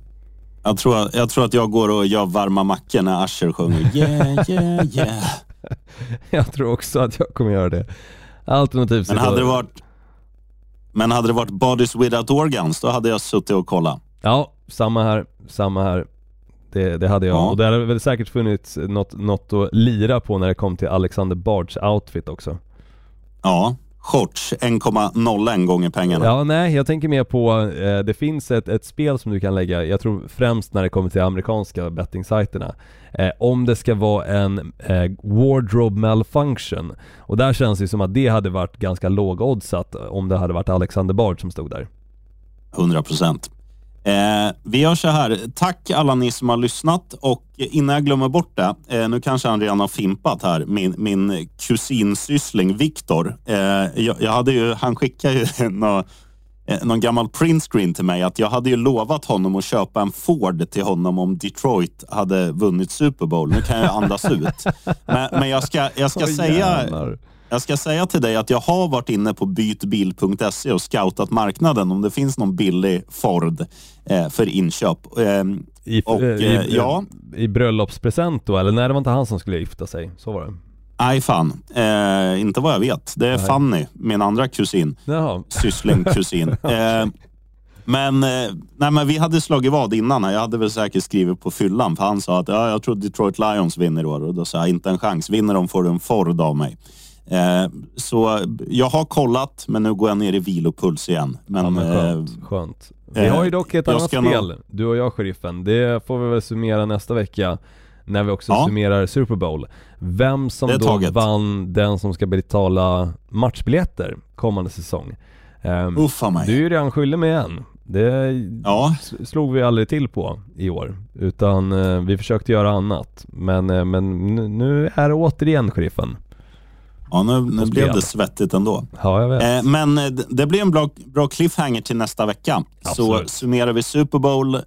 Speaker 5: Jag tror, att- jag tror att jag går och gör varma mackor när Usher sjunger [laughs] yeah, yeah, yeah.
Speaker 6: Jag tror också att jag kommer göra det. Alternativt
Speaker 5: Men hade det varit men hade det varit Bodies Without Organs, då hade jag suttit och kollat.
Speaker 6: Ja, samma här, samma här. Det, det hade jag.
Speaker 5: Ja.
Speaker 6: Och det hade väl säkert funnits något, något att lira på när det kom till Alexander Bards outfit också.
Speaker 5: Ja, shorts 1,01 gånger pengarna.
Speaker 6: Ja, nej, jag tänker mer på, eh, det finns ett, ett spel som du kan lägga, jag tror främst när det kommer till amerikanska bettingsajterna. Eh, om det ska vara en eh, wardrobe malfunction. Och där känns det som att det hade varit ganska låg oddsat om det hade varit Alexander Bard som stod där.
Speaker 5: 100 procent. Eh, vi gör så här. Tack alla ni som har lyssnat och innan jag glömmer bort det. Eh, nu kanske han redan har fimpat här. Min, min kusinsyssling Viktor. Eh, jag, jag hade ju, han skickade ju [laughs] nå, eh, någon gammal printscreen till mig att jag hade ju lovat honom att köpa en Ford till honom om Detroit hade vunnit Super Bowl. Nu kan jag andas ut. [laughs] Men, men jag ska, jag ska
Speaker 6: Åh,
Speaker 5: säga
Speaker 6: jävlar.
Speaker 5: Jag ska säga till dig att jag har varit inne på bytbil.se och scoutat marknaden om det finns någon billig Ford eh, för inköp. Eh,
Speaker 6: I,
Speaker 5: Och,
Speaker 6: eh, i,
Speaker 5: eh, ja.
Speaker 6: I bröllopspresent då, eller nej det var inte han som skulle gifta sig, så var det.
Speaker 5: Nej, fan. Eh, inte vad jag vet. Det är
Speaker 6: Nej.
Speaker 5: Fanny, min andra kusin.
Speaker 6: Jaha,
Speaker 5: Syssling [laughs] kusin. eh, men, eh, nej, men vi hade slagit vad innan. Jag hade väl säkert skrivit på fyllan för han sa att ja, jag tror Detroit Lions vinner i år. Och då sa jag inte en chans. Vinner de får du en Ford av mig. Eh, så jag har kollat, men nu går jag ner i vilopuls igen. Men,
Speaker 6: ja, men
Speaker 5: eh,
Speaker 6: skönt, skönt. Vi
Speaker 5: eh,
Speaker 6: har ju dock ett annat spel, du och jag sheriffen. Det får vi väl summera nästa vecka när vi också
Speaker 5: Ja.
Speaker 6: summerar Super Bowl. Vem som då
Speaker 5: taget.
Speaker 6: vann den som ska betala matchbiljetter kommande säsong. Um,
Speaker 5: uffa mig.
Speaker 6: du är ju redan skyldig med en. Det
Speaker 5: Ja,
Speaker 6: slog vi aldrig till på i år. Utan eh, vi försökte göra annat. Men, eh, men nu- nu är det återigen sheriffen.
Speaker 5: Ja, nu, nu blev det svettigt ändå.
Speaker 6: Ja, jag vet.
Speaker 5: Eh, men eh, det- blir en bra, bra cliffhanger till nästa vecka. Så
Speaker 6: Absolut.
Speaker 5: summerar vi Super Bowl eh,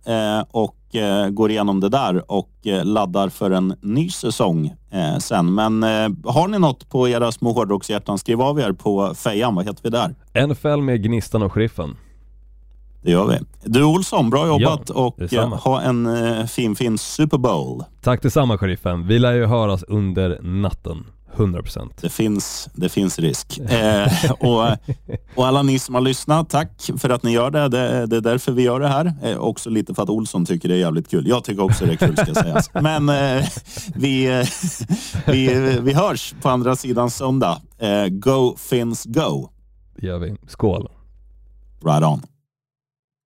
Speaker 5: och eh, går igenom det där och eh, laddar för en ny säsong eh, sen. Men har ni något på era små hårdrockshjärtan, skriv av er på fejan. Vad heter vi där?
Speaker 6: NFL med Gnistan och Sheriffen.
Speaker 5: Det gör vi. Du Olsson, bra jobbat
Speaker 6: Ja,
Speaker 5: och ha en fin, fin Super Bowl.
Speaker 6: Tack detsamma Sheriffen. Vi lär ju höras under natten. 100%.
Speaker 5: Det finns, det finns risk. Eh, och, och alla ni som har lyssnat, tack för att ni gör det. Det, det är därför vi gör det här. Eh, också lite för att Olsson tycker det är jävligt kul. Jag tycker också det är kul ska sägas. Men eh, vi, eh, vi, vi hörs på andra sidan söndag. Eh, go Finns Go.
Speaker 6: Det gör vi. Skål.
Speaker 5: Right on.